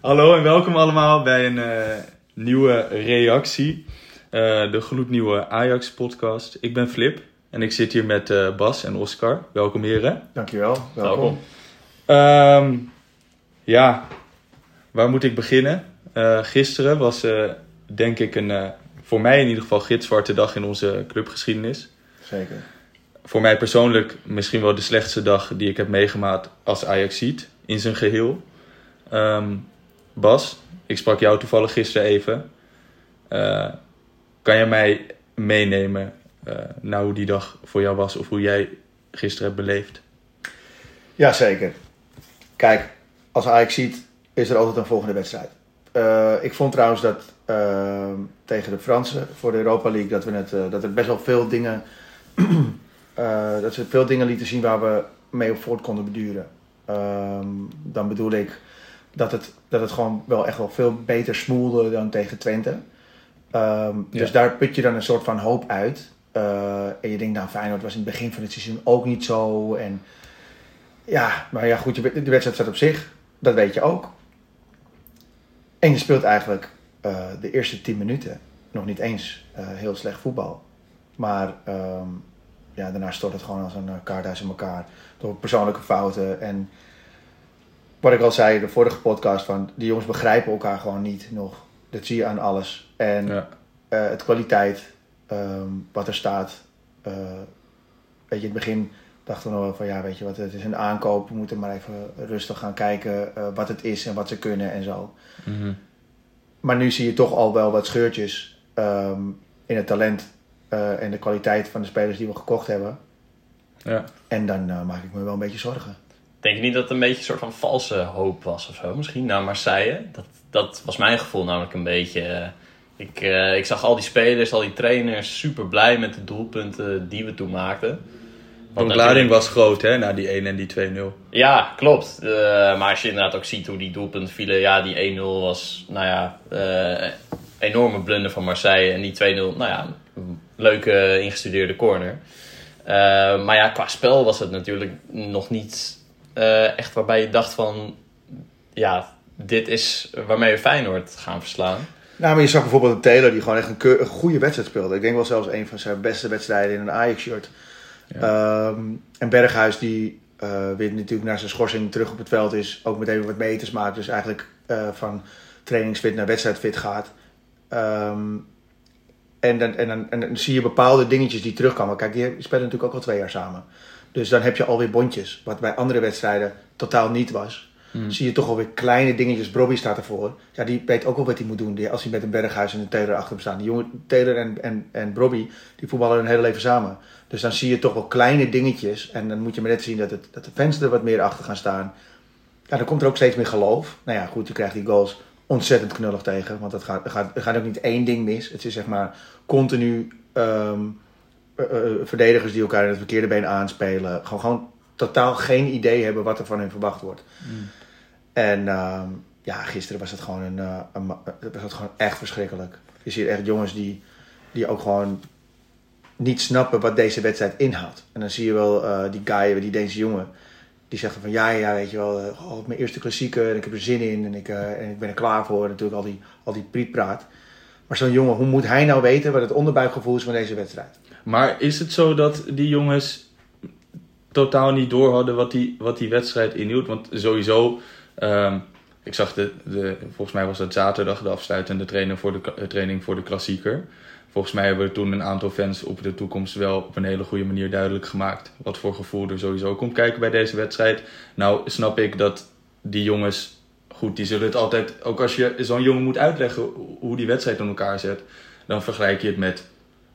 Hallo en welkom allemaal bij een uh, nieuwe reactie. Uh, de gloednieuwe Ajax-podcast. Ik ben Flip en ik zit hier met uh, Bas en Oscar. Welkom heren. Dankjewel, welkom. Um, ja, waar moet ik beginnen? gisteren was denk ik een, voor mij in ieder geval, gitzwarte dag in onze clubgeschiedenis. Zeker voor mij persoonlijk misschien wel de slechtste dag die ik heb meegemaakt als Ajaxiet in zijn geheel. Um, Bas, ik sprak jou toevallig gisteren even. Uh, kan je mij meenemen uh, naar hoe die dag voor jou was of hoe jij gisteren hebt beleefd? Jazeker. Kijk, als Ajax ziet, is er altijd een volgende wedstrijd. Uh, ik vond trouwens dat tegen de Fransen voor de Europa League dat, we dat er best wel veel dingen uh, dat ze veel dingen lieten zien waar we mee op voort konden beduren. Um, dan bedoel ik dat het, dat het gewoon wel echt wel veel beter smoelde dan tegen Twente. Um, ja. Dus daar put je dan een soort van hoop uit. Uh, en je denkt, nou Feyenoord was in het begin van het seizoen ook niet zo. En ja, maar ja goed, de wedstrijd staat op zich. Dat weet je ook. En je speelt eigenlijk uh, de eerste 10 minuten nog niet eens heel slecht voetbal. Maar um, ja, daarna stort het gewoon als een eh, kaarthuis in elkaar. Door persoonlijke fouten. En wat ik al zei, de vorige podcast, van die jongens begrijpen elkaar gewoon niet nog. Dat zie je aan alles. En ja. uh, het kwaliteit, um, wat er staat. Uh, weet je, in het begin dachten we nog wel van ja, weet je wat, het is een aankoop. We moeten maar even rustig gaan kijken uh, wat het is en wat ze kunnen en zo. Mm -hmm. Maar nu zie je toch al wel wat scheurtjes um, in het talent en de kwaliteit van de spelers die we gekocht hebben. Ja. En dan uh, maak ik me wel een beetje zorgen. Denk je niet dat het een beetje een soort van valse hoop was of zo? Misschien naar Marseille? Dat, dat was mijn gevoel namelijk een beetje. Uh, ik, ik zag al die spelers, al die trainers super blij met de doelpunten die we toen maakten. De ontlading was groot, hè, na die 1 en die 2-0. Ja, klopt. Uh, maar als je inderdaad ook ziet hoe die doelpunten vielen, ja, die 1-0 was, nou ja, uh, enorme blunder van Marseille. En die 2-0, nou ja, leuke ingestudeerde corner. Uh, maar ja, qua spel was het natuurlijk nog niet uh, echt waarbij je dacht van... Ja, dit is waarmee we Feyenoord gaan verslaan. Nou, maar je zag bijvoorbeeld een Taylor die gewoon echt een, een, goede wedstrijd speelde. Ik denk wel zelfs een van zijn beste wedstrijden in een Ajax-shirt. Ja. Um, en Berghuis die uh, weer natuurlijk naar zijn schorsing terug op het veld is. Ook meteen wat meters maakt. Dus eigenlijk van trainingsfit naar wedstrijdfit gaat. Um, en dan, en, dan, en dan zie je bepaalde dingetjes die terugkomen. Kijk, die spelen natuurlijk ook al twee jaar samen. Dus dan heb je alweer bondjes. Wat bij andere wedstrijden totaal niet was. Hmm. Zie je toch alweer kleine dingetjes. Brobby staat ervoor. Ja, die weet ook wel wat hij moet doen. Die, als hij met een Berghuis en een Taylor achter hem staan. Die jongen, Taylor en, en, en Brobby, die voetballen hun hele leven samen. Dus dan zie je toch wel kleine dingetjes. En dan moet je maar net zien dat, het, dat de fans er wat meer achter gaan staan. Ja, dan komt er ook steeds meer geloof. Nou ja, goed, je krijgt die goals ontzettend knullig tegen. Want het gaat, gaat, er gaat ook niet één ding mis. Het is zeg maar continu um, uh, uh, verdedigers die elkaar in het verkeerde been aanspelen. Gewoon, gewoon totaal geen idee hebben wat er van hen verwacht wordt. Mm. En um, ja, gisteren was het gewoon, een, een, was het gewoon echt verschrikkelijk. Je ziet echt jongens die, die ook gewoon niet snappen wat deze wedstrijd inhoudt. En dan zie je wel uh, die guy, die Deense jongen die zegt van ja, ja, weet je wel, oh, mijn eerste klassieker en ik heb er zin in en ik, uh, en ik ben er klaar voor. En natuurlijk al die, al die prietpraat. Maar zo'n jongen, hoe moet hij nou weten wat het onderbuikgevoel is van deze wedstrijd? Maar is het zo dat die jongens totaal niet door hadden wat die, wat die wedstrijd inhield? Want sowieso, um, ik zag de, de, volgens mij was dat zaterdag de afsluitende training voor de, training voor de klassieker volgens mij hebben we toen een aantal fans op de toekomst wel op een hele goede manier duidelijk gemaakt. Wat voor gevoel er sowieso komt kijken bij deze wedstrijd. Nou, snap ik dat die jongens, goed, die zullen het altijd, ook als je zo'n jongen moet uitleggen hoe die wedstrijd in elkaar zet, dan vergelijk je het met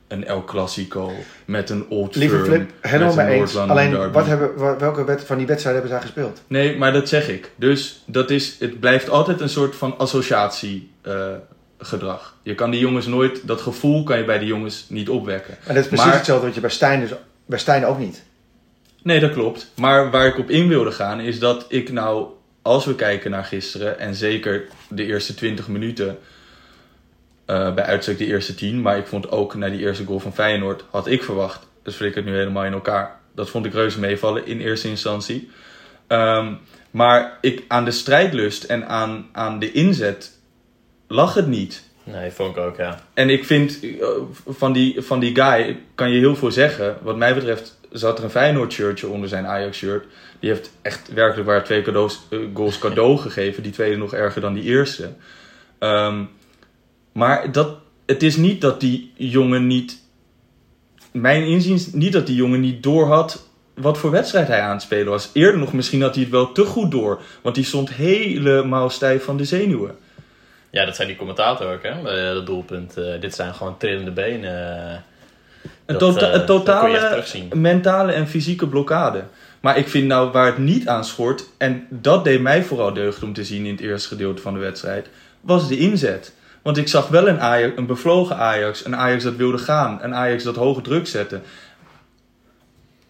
een El Clasico, met een Old Lieve Firm, Flip, helemaal mee eens. Alleen, wat hebben, welke wet van die wedstrijden hebben zij gespeeld? Nee, maar dat zeg ik. Dus dat is, het blijft altijd een soort van associatie. eh, gedrag. Je kan die jongens nooit, dat gevoel kan je bij die jongens niet opwekken. En dat is precies Maar- hetzelfde wat je bij Stijn, dus, bij Stijn ook niet. Nee, dat klopt. Maar waar ik op in wilde gaan is dat ik nou, als we kijken naar gisteren en zeker de eerste 20 minuten, eh, bij uitstek de eerste 10, maar ik vond ook na die eerste goal van Feyenoord, had ik verwacht, dus flikkert nu helemaal in elkaar. Dat vond ik reuze meevallen in eerste instantie. Ehm, maar ik, aan de strijdlust en aan, aan de inzet lag het niet. Nee, vond ik ook, ja. En ik vind eh, van die, van die guy kan je heel veel zeggen. Wat mij betreft zat er een Feyenoord shirtje onder zijn Ajax shirt. Die heeft echt werkelijk waar twee cadeaus, eh, goals cadeau gegeven. Die tweede nog erger dan die eerste. Ehm, maar dat, het is niet dat die jongen niet... Mijn inziens niet dat die jongen niet doorhad wat voor wedstrijd hij aan het spelen was. Eerder nog misschien had hij het wel te goed door. Want die stond helemaal stijf van de zenuwen. Ja, dat zei die commentator ook, hè, bij dat doelpunt. Eh, dit zijn gewoon trillende benen. eh. Een, Dat, tota- eh, totale mentale en fysieke blokkade. Maar ik vind nou waar het niet aan schort, en dat deed mij vooral deugd om te zien in het eerste gedeelte van de wedstrijd, was de inzet. Want ik zag wel een, Ajax, een bevlogen Ajax, een Ajax dat wilde gaan, een Ajax dat hoge druk zette.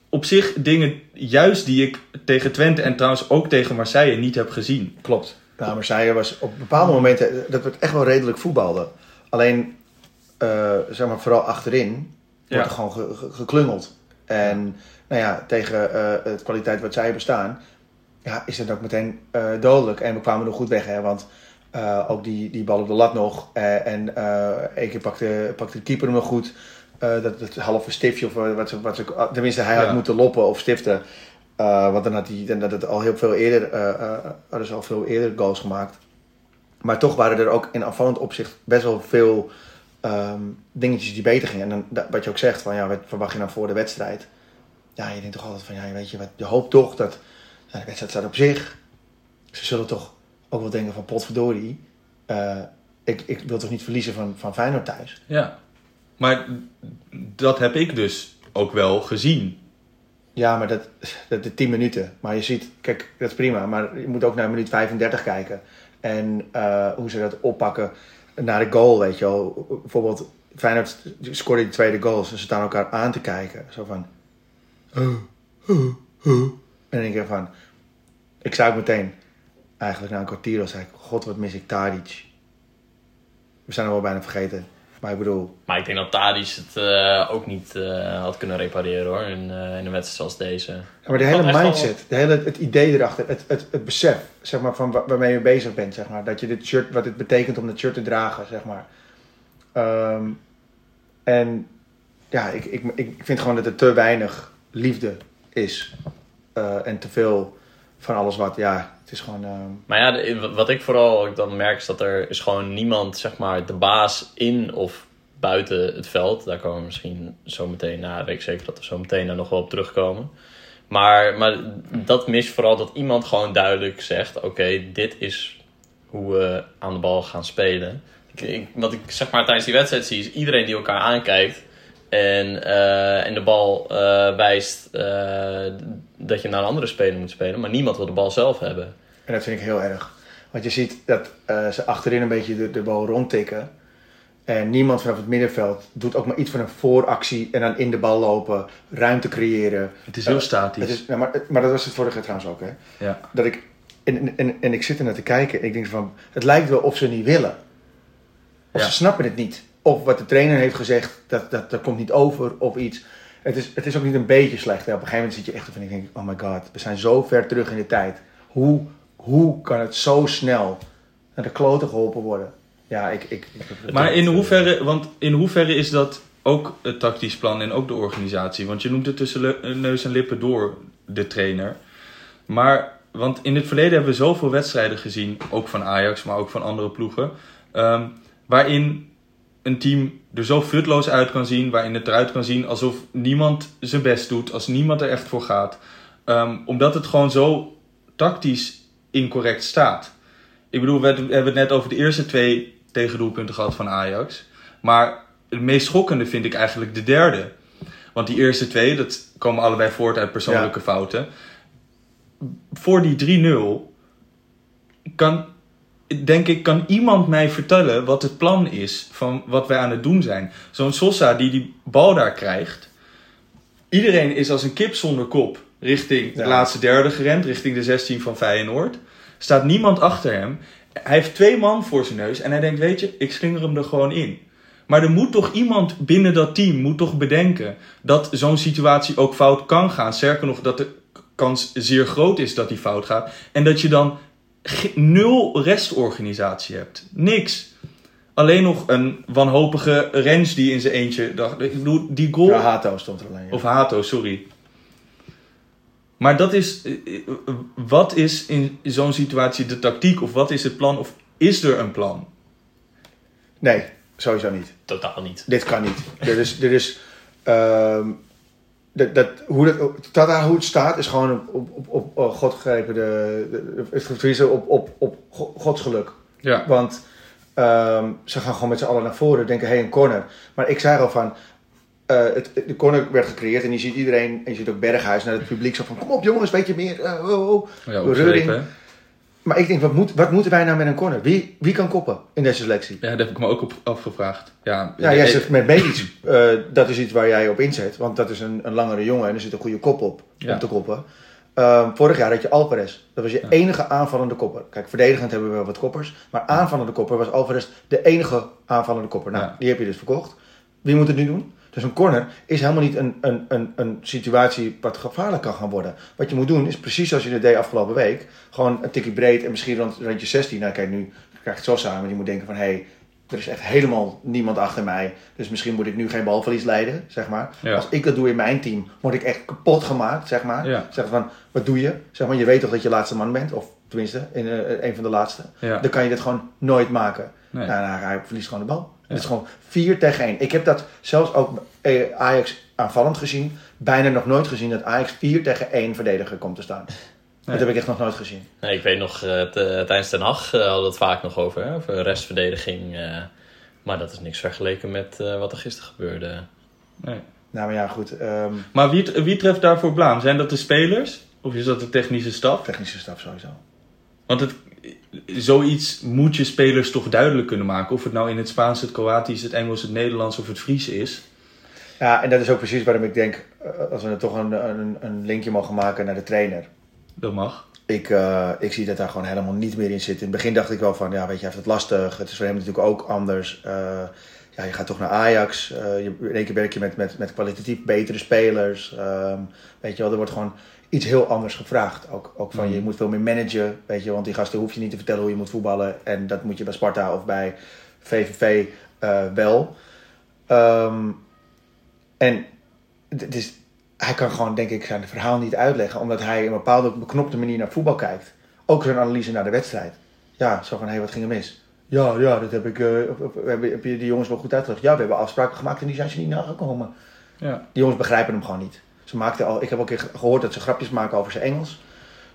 Op zich dingen juist die ik tegen Twente en trouwens ook tegen Marseille niet heb gezien. Klopt. Nou, Marseille was op bepaalde momenten dat we het echt wel redelijk voetbalden. Alleen, eh, zeg maar, vooral achterin wordt Ja. er gewoon ge- ge- geklungeld. En nou ja, tegen eh de kwaliteit wat zij hebben staan, ja, is het ook meteen eh, dodelijk. En we kwamen er goed weg, hè, want eh, ook die, die bal op de lat nog. en één keer pakte, pakte de keeper hem nog goed. Eh, dat, dat halve stiftje, of wat ze, wat ze, tenminste, hij had Ja. moeten loppen of stiften. Want dan had hij dan had het al heel veel eerder, eh, hadden ze al veel eerder goals gemaakt. Maar toch waren er ook in afvallend opzicht best wel veel ehm, dingetjes die beter gingen. En dan, da- wat je ook zegt, van ja, wat verwacht je nou voor de wedstrijd? Ja, je denkt toch altijd van, ja, weet je wat, je hoopt toch dat ja, de wedstrijd staat op zich. Ze zullen toch ook wel denken van, potverdorie, eh, ik, ik wil toch niet verliezen van, van Feyenoord thuis? Ja. Maar dat heb ik dus ook wel gezien. Ja, maar dat, dat de 10 minuten. Maar je ziet, kijk, dat is prima. Maar je moet ook naar minuut 35 kijken. En eh, hoe ze dat oppakken naar de goal, weet je wel. Bijvoorbeeld, Feyenoord scoorde die tweede goal. Ze staan elkaar aan te kijken. Zo van... En ik van... Ik zou ook meteen, eigenlijk na een kwartier al zei ik... God, wat mis ik Tadic. We zijn hem wel bijna vergeten. Maar ik bedoel, Maar ik denk dat Tadic het eh, ook niet eh, had kunnen repareren hoor, in, eh, in een wedstrijd zoals deze. Ja, maar de hele mindset, de hele, het idee erachter, het, het, het besef zeg maar, van wa- waarmee je bezig bent. Zeg maar. Dat je dit shirt, wat het betekent om dit shirt te dragen. Zeg maar. Ehm, en ja, ik, ik, ik vind gewoon dat er te weinig liefde is. Eh, en te veel van alles wat, ja, het is gewoon... ehm, Maar ja, wat ik vooral dan merk is dat er is gewoon niemand, zeg maar, de baas in of buiten het veld. Daar komen we misschien zo meteen na. Weet ik zeker dat we zo meteen daar nog wel op terugkomen. Maar, maar dat mist vooral dat iemand gewoon duidelijk zegt: Oké, dit is hoe we aan de bal gaan spelen. Ik- wat ik zeg maar tijdens die wedstrijd zie, is iedereen die elkaar aankijkt. En, eh, en de bal eh, wijst eh, dat je naar een andere speler moet spelen. Maar niemand wil de bal zelf hebben. En dat vind ik heel erg. Want je ziet dat eh, ze achterin een beetje de, de bal rondtikken. En niemand vanaf het middenveld doet ook maar iets van een vooractie. En dan in de bal lopen, ruimte creëren. Het is heel statisch. Het is, nou, maar, maar dat was het vorige trouwens ook. Hè? Ja. Dat ik, en, en, en ik zit er naar te kijken. En ik denk van, het lijkt wel of ze niet willen. Of Ja. ze snappen het niet. Of wat de trainer heeft gezegd, dat, dat, dat komt niet over of iets. Het is, het is ook niet een beetje slecht. Hè. Op een gegeven moment zit je echt van, ik denk, oh my god, we zijn zo ver terug in de tijd. Hoe, hoe kan het zo snel naar de kloten geholpen worden? Ja, ik... ik, ik- Maar in hoeverre, want in hoeverre is dat ook het tactisch plan en ook de organisatie? Want je noemt het tussen neus en lippen door, de trainer. Maar, want in het verleden hebben we zoveel wedstrijden gezien, ook van Ajax, maar ook van andere ploegen, ehm, waarin een team er zo futloos uit kan zien, waarin het eruit kan zien alsof niemand zijn best doet, als niemand er echt voor gaat. Ehm, omdat het gewoon zo tactisch incorrect staat. Ik bedoel, we hebben het net over de eerste twee tegendoelpunten gehad van Ajax. Maar het meest schokkende vind ik eigenlijk de derde. Want die eerste twee, dat komen allebei voort uit persoonlijke fouten. Voor die 3-0 kan, denk ik, kan iemand mij vertellen wat het plan is van wat wij aan het doen zijn. Zo'n Sosa die die bal daar krijgt. Iedereen is als een kip zonder kop richting de Ja. laatste derde gerend, richting de 16 van Feyenoord. Staat niemand achter hem. Hij heeft twee man voor zijn neus en hij denkt, weet je, ik slinger hem er gewoon in. Maar er moet toch iemand binnen dat team moet toch bedenken dat zo'n situatie ook fout kan gaan. Sterker nog, dat de kans zeer groot is dat die fout gaat. En dat je dan nul restorganisatie hebt. Niks. Alleen nog een wanhopige Rens die in zijn eentje dacht. Ik bedoel, die goal. Ja, Hato stond er alleen. ja. Of Hato, sorry. Maar dat is. eh, eh, Wat is in zo'n situatie de tactiek? Of wat is het plan? Of is er een plan? Nee, sowieso niet. Totaal niet. Dit kan niet. Dit is, dit is ehm, dat, dat, hoe, dat, Tata, hoe het staat is gewoon op, op, op, op, God gegrepen. De, de, het op, op, op Go- Gods geluk. Ja. Want ehm, ze gaan gewoon met z'n allen naar voren. Denken, hé, hey, een corner. Maar ik zei al van... eh, het, de corner werd gecreëerd en je ziet iedereen... En je ziet ook Berghuis naar het publiek zo van... Kom op jongens, weet je meer? Eh, oh, oh. Ja, Reuring. Maar ik denk, wat, moet, wat moeten wij nou met een corner? Wie, wie kan koppen in deze selectie? Ja, dat heb ik me ook op afgevraagd. Ja, Ja, jij eh, zegt met medisch. eh, dat is iets waar jij op inzet. Want dat is een, een langere jongen en er zit een goede kop op Ja. om te koppen. Ehm, vorig jaar had je Alvarez. Dat was je Ja. enige aanvallende kopper. Kijk, verdedigend hebben we wel wat koppers. Maar aanvallende kopper was Alvarez de enige aanvallende kopper. Nou, die heb je dus verkocht. Wie moet het nu doen? Dus een corner is helemaal niet een, een, een, een situatie wat gevaarlijk kan gaan worden. Wat je moet doen is precies zoals je het deed afgelopen week. Gewoon een tikje breed en misschien rond, rond je 16. Nou kijk, nu krijgt Sosa aan. Maar je moet denken van... Hé, hey, er is echt helemaal niemand achter mij. Dus misschien moet ik nu geen balverlies leiden, zeg maar. Ja. Als ik dat doe in mijn team, word ik echt kapot gemaakt, zeg maar. Ja. Zeg van, wat doe je? Zeg maar, je weet toch dat je laatste man bent? Of tenminste, in, eh, een van de laatste. Ja. Dan kan je dit gewoon nooit maken. Nee. Nou, nou, hij verliest gewoon de bal. Ja. Het is gewoon 4 tegen 1. Ik heb dat zelfs ook eh, Ajax aanvallend gezien. Bijna nog nooit gezien dat Ajax 4 tegen 1 verdediger komt te staan. Dat heb ik echt nog nooit gezien. Nee, ik weet nog, eh, t- eh, tijdens Den Haag eh, hadden we het vaak nog over, hè, over restverdediging. eh, maar dat is niks vergeleken met eh, wat er gisteren gebeurde. Nee. Nou, maar ja, goed. ehm, Maar wie, wie treft daarvoor blaam? Zijn dat de spelers? Of is dat de technische staf? technische staf sowieso. Want het, zoiets moet je spelers toch duidelijk kunnen maken. Of het nou in het Spaans, het Kroatisch, het Engels, het Nederlands of het Fries is. Ja, en dat is ook precies waarom ik denk, eh, als we er toch een, een, een linkje mogen maken naar de trainer. Dat mag. Ik, eh, ik zie dat daar gewoon helemaal niet meer in zit. In het begin dacht ik wel van, ja, weet je, hij heeft het lastig. Het is voor hem natuurlijk ook anders. Eh, ja, je gaat toch naar Ajax. Je, in één keer werk je met, met, met kwalitatief betere spelers. Ehm, weet je wel, er wordt gewoon iets heel anders gevraagd. Ook, ook van, Mm. je moet veel meer managen. Weet je, want die gasten hoef je niet te vertellen hoe je moet voetballen. En dat moet je bij Sparta of bij VVV eh, wel. Ehm, en het is, hij kan gewoon, denk ik, zijn verhaal niet uitleggen. Omdat hij een bepaalde beknopte manier naar voetbal kijkt. Ook zijn analyse naar de wedstrijd. Ja, zo van, hé, hey, wat ging er mis? Ja, ja, dat heb ik... eh, heb, heb je die jongens wel goed uitgelegd? Ja, we hebben afspraken gemaakt en die zijn ze niet nagekomen. Ja. Die jongens begrijpen hem gewoon niet. Ze maakten al, ik heb ook gehoord dat ze grapjes maken over zijn Engels.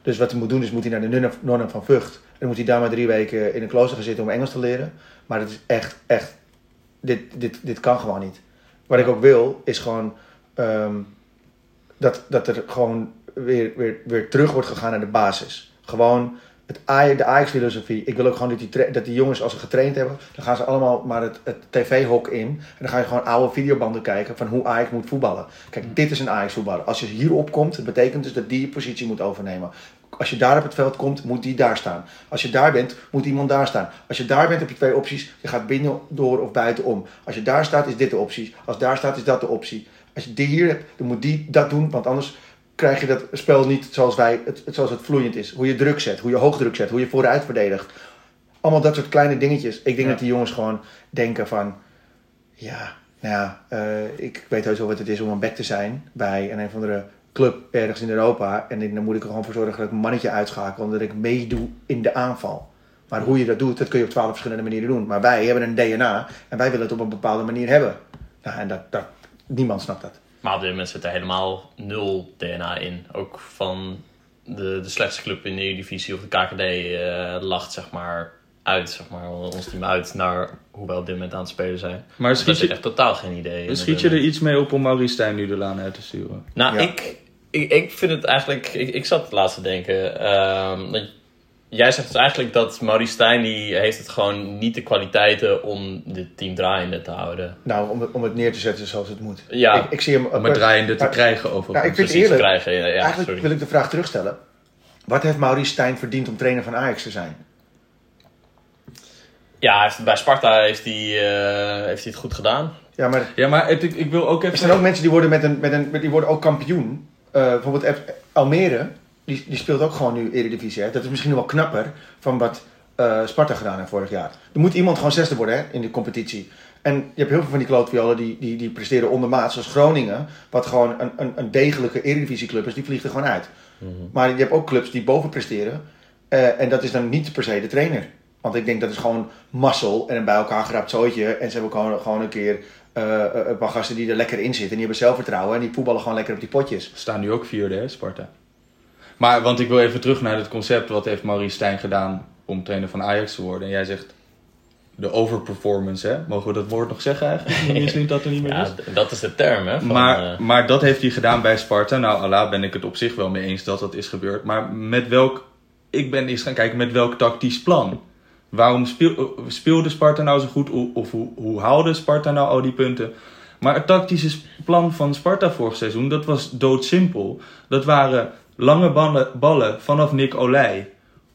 Dus wat hij moet doen is, moet hij naar de nonnen- van Vught. En moet hij daar maar drie weken in een klooster gaan zitten om Engels te leren. Maar dat is echt, echt... Dit, dit, dit kan gewoon niet. Wat ik ook wil, is gewoon... ehm, dat, dat er gewoon weer, weer, weer terug wordt gegaan naar de basis. Gewoon het de Ajax-filosofie. Ik wil ook gewoon dat die, dat die jongens, als ze getraind hebben, dan gaan ze allemaal maar het, het tv-hok in. En dan ga je gewoon oude videobanden kijken van hoe Ajax moet voetballen. Kijk, dit is een Ajax-voetballer. Als je hierop komt, dat betekent dus dat die je positie moet overnemen. Als je daar op het veld komt, moet die daar staan. Als je daar bent, moet iemand daar staan. Als je daar bent, heb je twee opties. Je gaat binnen, door of buitenom. Als je daar staat, is dit de optie. Als daar staat, is dat de optie. Als je die hier hebt, dan moet die dat doen. Want anders krijg je dat spel niet zoals, wij, het, zoals het vloeiend is. Hoe je druk zet, hoe je hoogdruk zet, hoe je vooruit verdedigt. Allemaal dat soort kleine dingetjes. Ik denk Ja. dat die jongens gewoon denken van... Ja, nou ja, eh, ik weet heus wel wat het is om een back te zijn bij een, een of andere club ergens in Europa. En dan moet ik er gewoon voor zorgen dat ik een mannetje uitschakel. Omdat ik meedoe in de aanval. Maar hoe je dat doet, dat kun je op twaalf verschillende manieren doen. Maar wij hebben een DNA en wij willen het op een bepaalde manier hebben. Nou, en dat, dat, niemand snapt dat. Maar op dit moment zit er helemaal nul DNA in. Ook van de, de slechtste club in de Eredivisie of de KKD eh, lacht zeg maar uit, zeg maar, ons team uit naar hoe wij op dit moment aan het spelen zijn. Maar Daar schiet je, echt totaal geen idee schiet je er iets mee op om Maurice Stijn nu de laan uit te sturen? Nou, Ja. ik, ik, ik vind het eigenlijk... Ik, ik zat het laatst te denken. ehm, dat- jij zegt dus eigenlijk dat Maurice Stijn... die heeft het gewoon niet de kwaliteiten om dit team draaiende te houden. Nou, om het, om het neer te zetten zoals het moet. Ja. Ik, ik zie hem... Om het draaiende te maar- krijgen over. Ja, ik vind Precies eerlijk, krijgen. Ja, ja, Eigenlijk sorry. wil ik de vraag terugstellen. Wat heeft Maurice Stijn verdiend om trainer van Ajax te zijn? Ja, bij Sparta heeft hij, eh, heeft hij het goed gedaan. Ja, maar Ja, maar het- ik, ik wil ook er even... zijn ook mensen die worden, met een, met een, met- die worden ook kampioen. Eh, bijvoorbeeld Almere, die, die speelt ook gewoon nu Eredivisie. Hè? Dat is misschien nog wel knapper van wat eh, Sparta gedaan heeft vorig jaar. Er moet iemand gewoon zesde worden hè, in de competitie. En je hebt heel veel van die klootviolen die, die, die presteren ondermaat. Zoals Groningen, wat gewoon een, een, een degelijke Eredivisieclub is. Die vliegt er gewoon uit. Maar je hebt ook clubs die boven presteren. eh, en dat is dan niet per se de trainer. Want ik denk dat is gewoon mazzel en een bij elkaar geraapt zooitje. En ze hebben gewoon, gewoon een keer eh, een paar gasten die er lekker in zitten. En die hebben zelfvertrouwen. En die voetballen gewoon lekker op die potjes. Staan nu ook vierde, hè, Sparta. Maar, want ik wil even terug naar het concept. Wat heeft Maurice Stijn gedaan om trainer van Ajax te worden? En jij zegt de overperformance, hè? Mogen we dat woord nog zeggen eigenlijk? Lint dat er niet meer Ja, is. dat is de term, hè? Van, Maar, eh, maar dat heeft hij gedaan bij Sparta. Nou, Allah ben ik het op zich wel mee eens dat dat is gebeurd. Maar met welk... Ik ben eens gaan kijken met welk tactisch plan. Waarom speel, speelde Sparta nou zo goed? Of, of hoe, hoe haalde Sparta nou al die punten? Maar het tactische plan van Sparta vorig seizoen, dat was doodsimpel. Dat waren lange ballen, ballen vanaf Nick Olij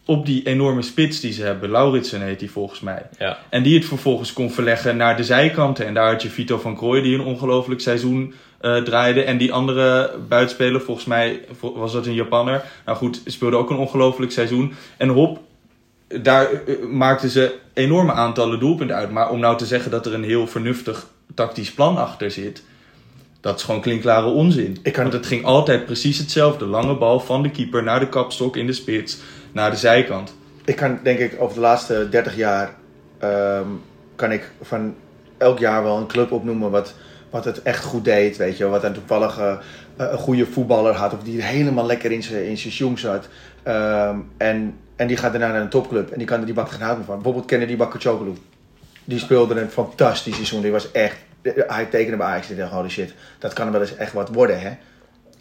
op die enorme spits die ze hebben. Lauritsen heet die volgens mij. ja. En die het vervolgens kon verleggen naar de zijkanten. En daar had je Vito van Krooi die een ongelooflijk seizoen eh, draaide. En die andere buitenspeler, volgens mij was dat een Japanner. Nou goed, speelde ook een ongelooflijk seizoen. En hop, daar eh, maakten ze enorme aantallen doelpunten uit. Maar om nou te zeggen dat er een heel vernuftig tactisch plan achter zit... Dat is gewoon klinkklare onzin. Ik kan- Want het ging altijd precies hetzelfde. Lange bal van de keeper naar de kapstok in de spits. Naar de zijkant. Ik kan denk ik over de laatste 30 jaar. ehm, kan ik van elk jaar wel een club opnoemen. wat, wat het echt goed deed. Weet je, wat een toevallig eh, een goede voetballer had. of die helemaal lekker in zijn jong zat. Ehm, en, en die gaat daarna naar een topclub. en die kan er die bak geen hout meer van. Bijvoorbeeld Kennedy Bakachoglu. Die speelde een fantastisch seizoen. Die was echt. Hij tekende bij Ajax. Ik dacht, holy shit, dat kan wel eens echt wat worden, hè?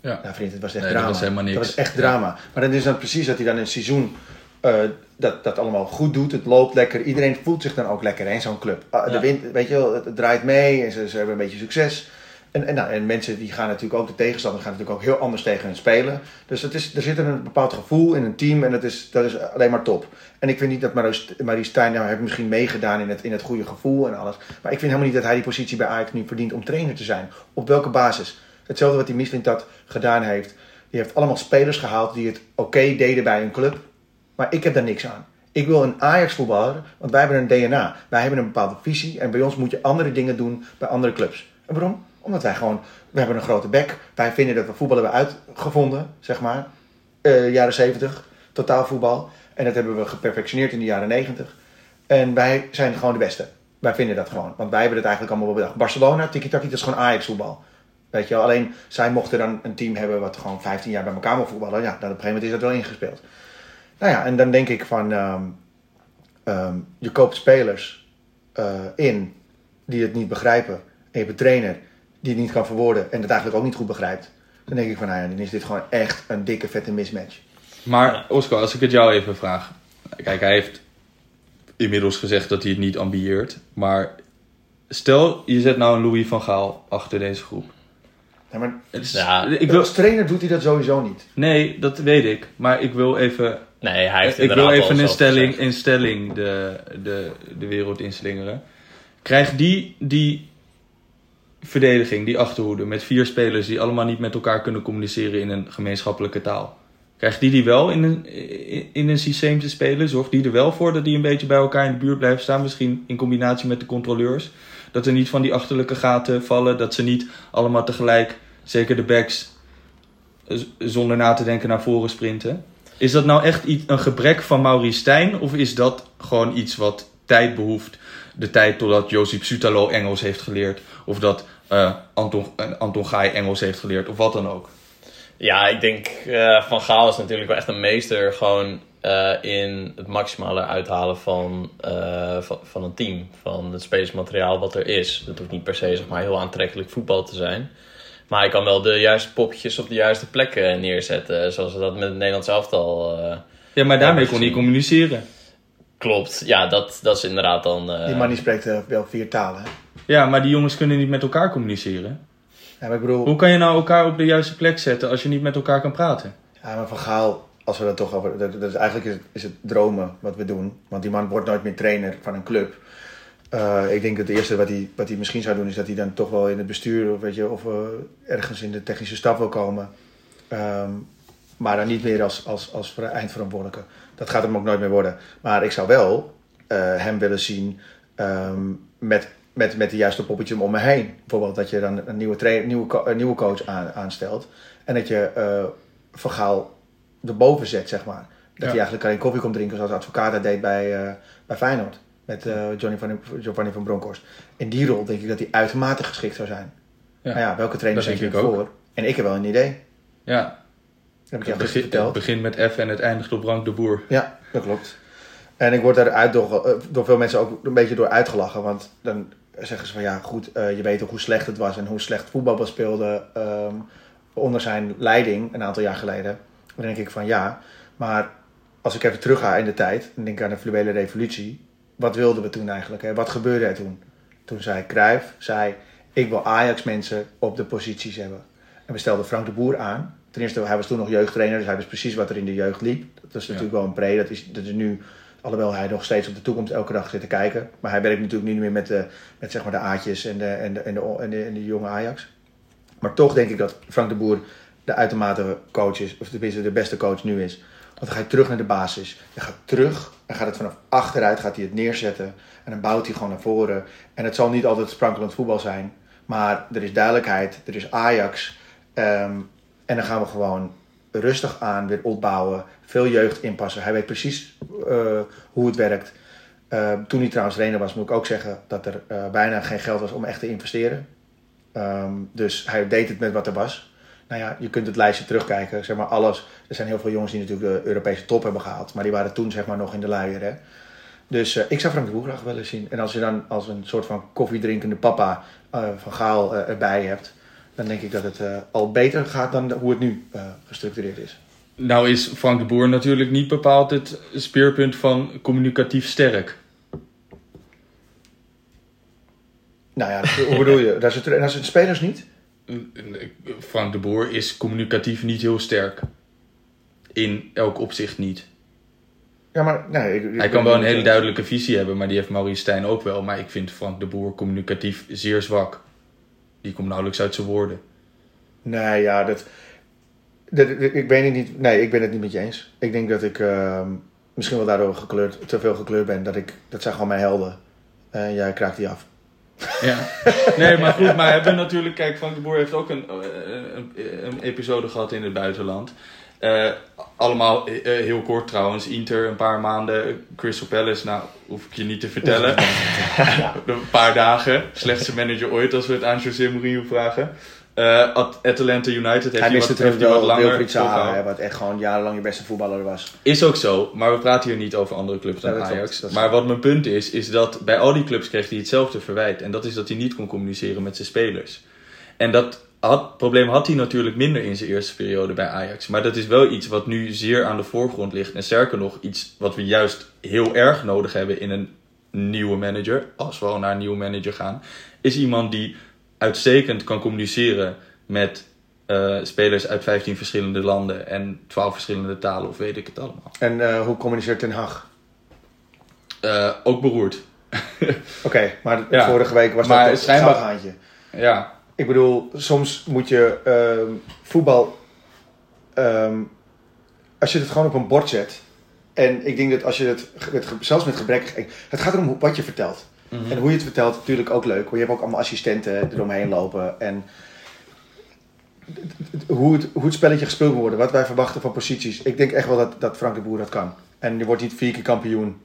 Ja. Nou vriend, het was echt Nee, dat drama. was helemaal niks. Dat was echt drama. Maar dan is dan precies dat hij dan in een seizoen eh, dat, dat allemaal goed doet. Het loopt lekker. Iedereen voelt zich dan ook lekker in zo'n club. Ah, de wind, weet je wel, het, het draait mee en ze, ze hebben een beetje succes. En, nou, en mensen die gaan natuurlijk ook, de tegenstander gaan natuurlijk ook heel anders tegen hen spelen. Dus het is, er zit een bepaald gevoel in een team en dat is, dat is alleen maar top. En ik vind niet dat Marie Stijn, nou, heeft misschien meegedaan in het, in het goede gevoel en alles. Maar ik vind helemaal niet dat hij die positie bij Ajax nu verdient om trainer te zijn. Op welke basis? Hetzelfde wat die Michelin dat gedaan heeft. Die heeft allemaal spelers gehaald die het oké deden bij een club. Maar ik heb daar niks aan. Ik wil een Ajax voetballer, want wij hebben een DNA. Wij hebben een bepaalde visie en bij ons moet je andere dingen doen bij andere clubs. En waarom? Omdat wij gewoon, we hebben een grote bek. Wij vinden dat we voetbal hebben uitgevonden, zeg maar. Eh, jaren 70, totaalvoetbal. En dat hebben we geperfectioneerd in de jaren 90. En wij zijn gewoon de beste. Wij vinden dat gewoon. Want wij hebben het eigenlijk allemaal wel bedacht. Barcelona, tiki-taki, dat is gewoon Ajax voetbal. Weet je wel, alleen zij mochten dan een team hebben wat gewoon 15 jaar bij elkaar mag voetballen. Ja, dan op een gegeven moment is dat wel ingespeeld. Nou ja, en dan denk ik van, ehm, ehm, je koopt spelers eh, in die het niet begrijpen. En je een trainer die het niet kan verwoorden en het eigenlijk ook niet goed begrijpt. Dan denk ik van, nou ja, dan is dit gewoon echt een dikke vette mismatch. Maar Oscar, als ik het jou even vraag. Kijk, hij heeft inmiddels gezegd dat hij het niet ambieert. Maar stel, je zet nou een Louis van Gaal achter deze groep. Ja, maar is- Ja, ik wil, als trainer doet hij dat sowieso niet. nee, dat weet ik. Maar ik wil even, Nee, hij heeft ik wil even een stelling de, de, de wereld inslingeren. Krijgt die, die verdediging, die achterhoede, met vier spelers die allemaal niet met elkaar kunnen communiceren in een gemeenschappelijke taal. Krijgt die die wel in een, in- een systeem te spelen? Zorgt die er wel voor dat die een beetje bij elkaar in de buurt blijven staan? Misschien in combinatie met de controleurs. Dat er niet van die achterlijke gaten vallen. Dat ze niet allemaal tegelijk, zeker de backs, zonder na te denken naar voren sprinten. Is dat nou echt een gebrek van Maurice Stijn? Of is dat gewoon iets wat tijd behoeft? De tijd totdat Josip Sutalo Engels heeft geleerd. Of dat eh, Anton, eh, Anton Gaai Engels heeft geleerd. Of wat dan ook. Ja, ik denk eh, Van Gaal is natuurlijk wel echt een meester gewoon in het maximale uithalen van, van, van een team. Van het spelersmateriaal wat er is. Dat hoeft niet per se zeg maar, heel aantrekkelijk voetbal te zijn. Maar hij kan wel de juiste popjes op de juiste plekken neerzetten. Zoals we dat met het Nederlands elftal... Ja, maar daarmee kon hij communiceren. Klopt. Ja, dat, dat is inderdaad dan... eh, Die man die spreekt eh, wel vier talen. hè. Ja, maar die jongens kunnen niet met elkaar communiceren. Ja, maar ik bedoel, Hoe kan je nou elkaar op de juiste plek zetten als je niet met elkaar kan praten? ja, maar Van Gaal, als we dat toch over. Dat, dat is, eigenlijk is het, is het dromen wat we doen. Want die man wordt nooit meer trainer van een club. Eh, ik denk dat het eerste wat hij, wat hij misschien zou doen, is dat hij dan toch wel in het bestuur of, weet je, of ergens in de technische staf wil komen. Ehm, maar dan niet meer als, als, als ver- eindverantwoordelijke. Dat gaat hem ook nooit meer worden. Maar ik zou wel eh, hem willen zien ehm, met, met, met de juiste poppetje om me heen. Bijvoorbeeld dat je dan een nieuwe, trainer, nieuwe, een nieuwe coach aan, aanstelt. En dat je eh Van Gaal erboven zet, zeg maar. Dat Ja. hij eigenlijk alleen koffie komt drinken zoals advocaat dat deed bij, eh, bij Feyenoord. Met Johnny van, Giovanni van Bronckhorst. In die rol denk ik dat hij uitermate geschikt zou zijn. Ja. Ja, welke trainer zet je voor? En ik heb wel een idee. Ja, heb ik je het, begin, het begint met F en het eindigt op Rank de Boer. Ja, dat klopt. En ik word daaruit door, eh, door veel mensen ook een beetje door uitgelachen. Want dan zeggen ze van ja, goed, eh, je weet toch hoe slecht het was en hoe slecht voetbal speelde ehm, onder zijn leiding een aantal jaar geleden. Dan denk ik van ja, maar als ik even terug ga in de tijd en denk aan de fluwele revolutie. Wat wilden we toen eigenlijk? Hè? Wat gebeurde er toen? Toen zei Cruijff, zei ik wil Ajax mensen op de posities hebben. En we stelden Frank de Boer aan. Ten eerste, hij was toen nog jeugdtrainer, dus hij wist precies wat er in de jeugd liep. Dat is Ja. natuurlijk wel een pre, dat is, dat is nu, alhoewel hij nog steeds op de toekomst elke dag zit te kijken. Maar hij werkt natuurlijk niet meer met de, met zeg maar de Aatjes en de, en, de, en, de, en, de, en de jonge Ajax. Maar toch denk ik dat Frank de Boer de uitermate coach is, of tenminste de beste coach nu is. Want dan ga je terug naar de basis. Je gaat terug en gaat het vanaf achteruit gaat hij het neerzetten. En dan bouwt hij gewoon naar voren. En het zal niet altijd sprankelend voetbal zijn. Maar er is duidelijkheid, er is Ajax. Ehm, en dan gaan we gewoon rustig aan weer opbouwen. Veel jeugd inpassen. Hij weet precies eh, hoe het werkt. Eh, toen hij trouwens trainer was, moet ik ook zeggen dat er eh, bijna geen geld was om echt te investeren. Ehm, dus hij deed het met wat er was. Nou ja, je kunt het lijstje terugkijken. Zeg maar alles. Er zijn heel veel jongens die natuurlijk de Europese top hebben gehaald. Maar die waren toen zeg maar nog in de luier. Hè? Dus ik zou Frank de Boer graag willen zien. En als je dan als een soort van koffiedrinkende papa van Gaal erbij hebt. Dan denk ik dat het eh, al beter gaat dan hoe het nu eh, gestructureerd is. Nou is Frank de Boer natuurlijk niet bepaald het speerpunt van communicatief sterk. Nou ja, hoe bedoel je? Dat is het, en dat is het spelers niet? Frank de Boer is communicatief niet heel sterk. In elk opzicht niet. Ja, maar nee, ik- ik Hij kan wel een hele duidelijke visie hebben, maar die heeft Maurice Stijn ook wel. Maar ik vind Frank de Boer communicatief zeer zwak. Die komt nauwelijks uit zijn woorden. Nee, ja, dat, dat- dat- ik weet het niet. Nee, ik ben het niet met je eens. Ik denk dat ik ehm, misschien wel daardoor gekleurd, te veel gekleurd ben. Dat, ik, dat zijn gewoon mijn helden. En jij kraakt die af. Ja. Nee, maar goed, maar hebben natuurlijk, kijk, Frank de Boer heeft ook een, eh, een, een episode gehad in het buitenland. Eh, allemaal eh, heel kort trouwens. Inter een paar maanden, Crystal Palace, nou hoef ik je niet te vertellen. een paar dagen, slechtste manager ooit als we het aan José Mourinho vragen. Eh, At- Atalanta United heeft Hij wat, heeft wat wel langer Wilfried Zaha, volgehouden. hè, wat echt gewoon jarenlang je beste voetballer was. Is ook zo, maar we praten hier niet over andere clubs dan Ja, Ajax. maar wat mijn punt is, is dat bij al die clubs kreeg hij hetzelfde verwijt. En dat is dat hij niet kon communiceren met zijn spelers. En dat had, probleem had hij natuurlijk minder in zijn eerste periode bij Ajax. Maar dat is wel iets wat nu zeer aan de voorgrond ligt. En sterker nog, iets wat we juist heel erg nodig hebben in een nieuwe manager. Als we al naar een nieuwe manager gaan. Is iemand die uitstekend kan communiceren met eh, spelers uit 15 verschillende landen en 12 verschillende talen of weet ik het allemaal. En eh, hoe communiceert Ten Hag? Eh, ook beroerd. Oké, maar Ja. vorige week was Maar dat het schijnbaar-. Ja, Ik bedoel, soms moet je ehm, voetbal. ehm, als je het gewoon op een bord zet. En ik denk dat als je het, met, zelfs met gebrek. Het gaat erom wat je vertelt. Mhm. En hoe je het vertelt, natuurlijk ook leuk. Want je hebt ook allemaal assistenten eromheen lopen. En hoe het, hoe het spelletje gespeeld moet worden. Wat wij verwachten van posities. Ik denk echt wel dat, dat Frank de Boer dat kan. En je wordt niet vier keer kampioen.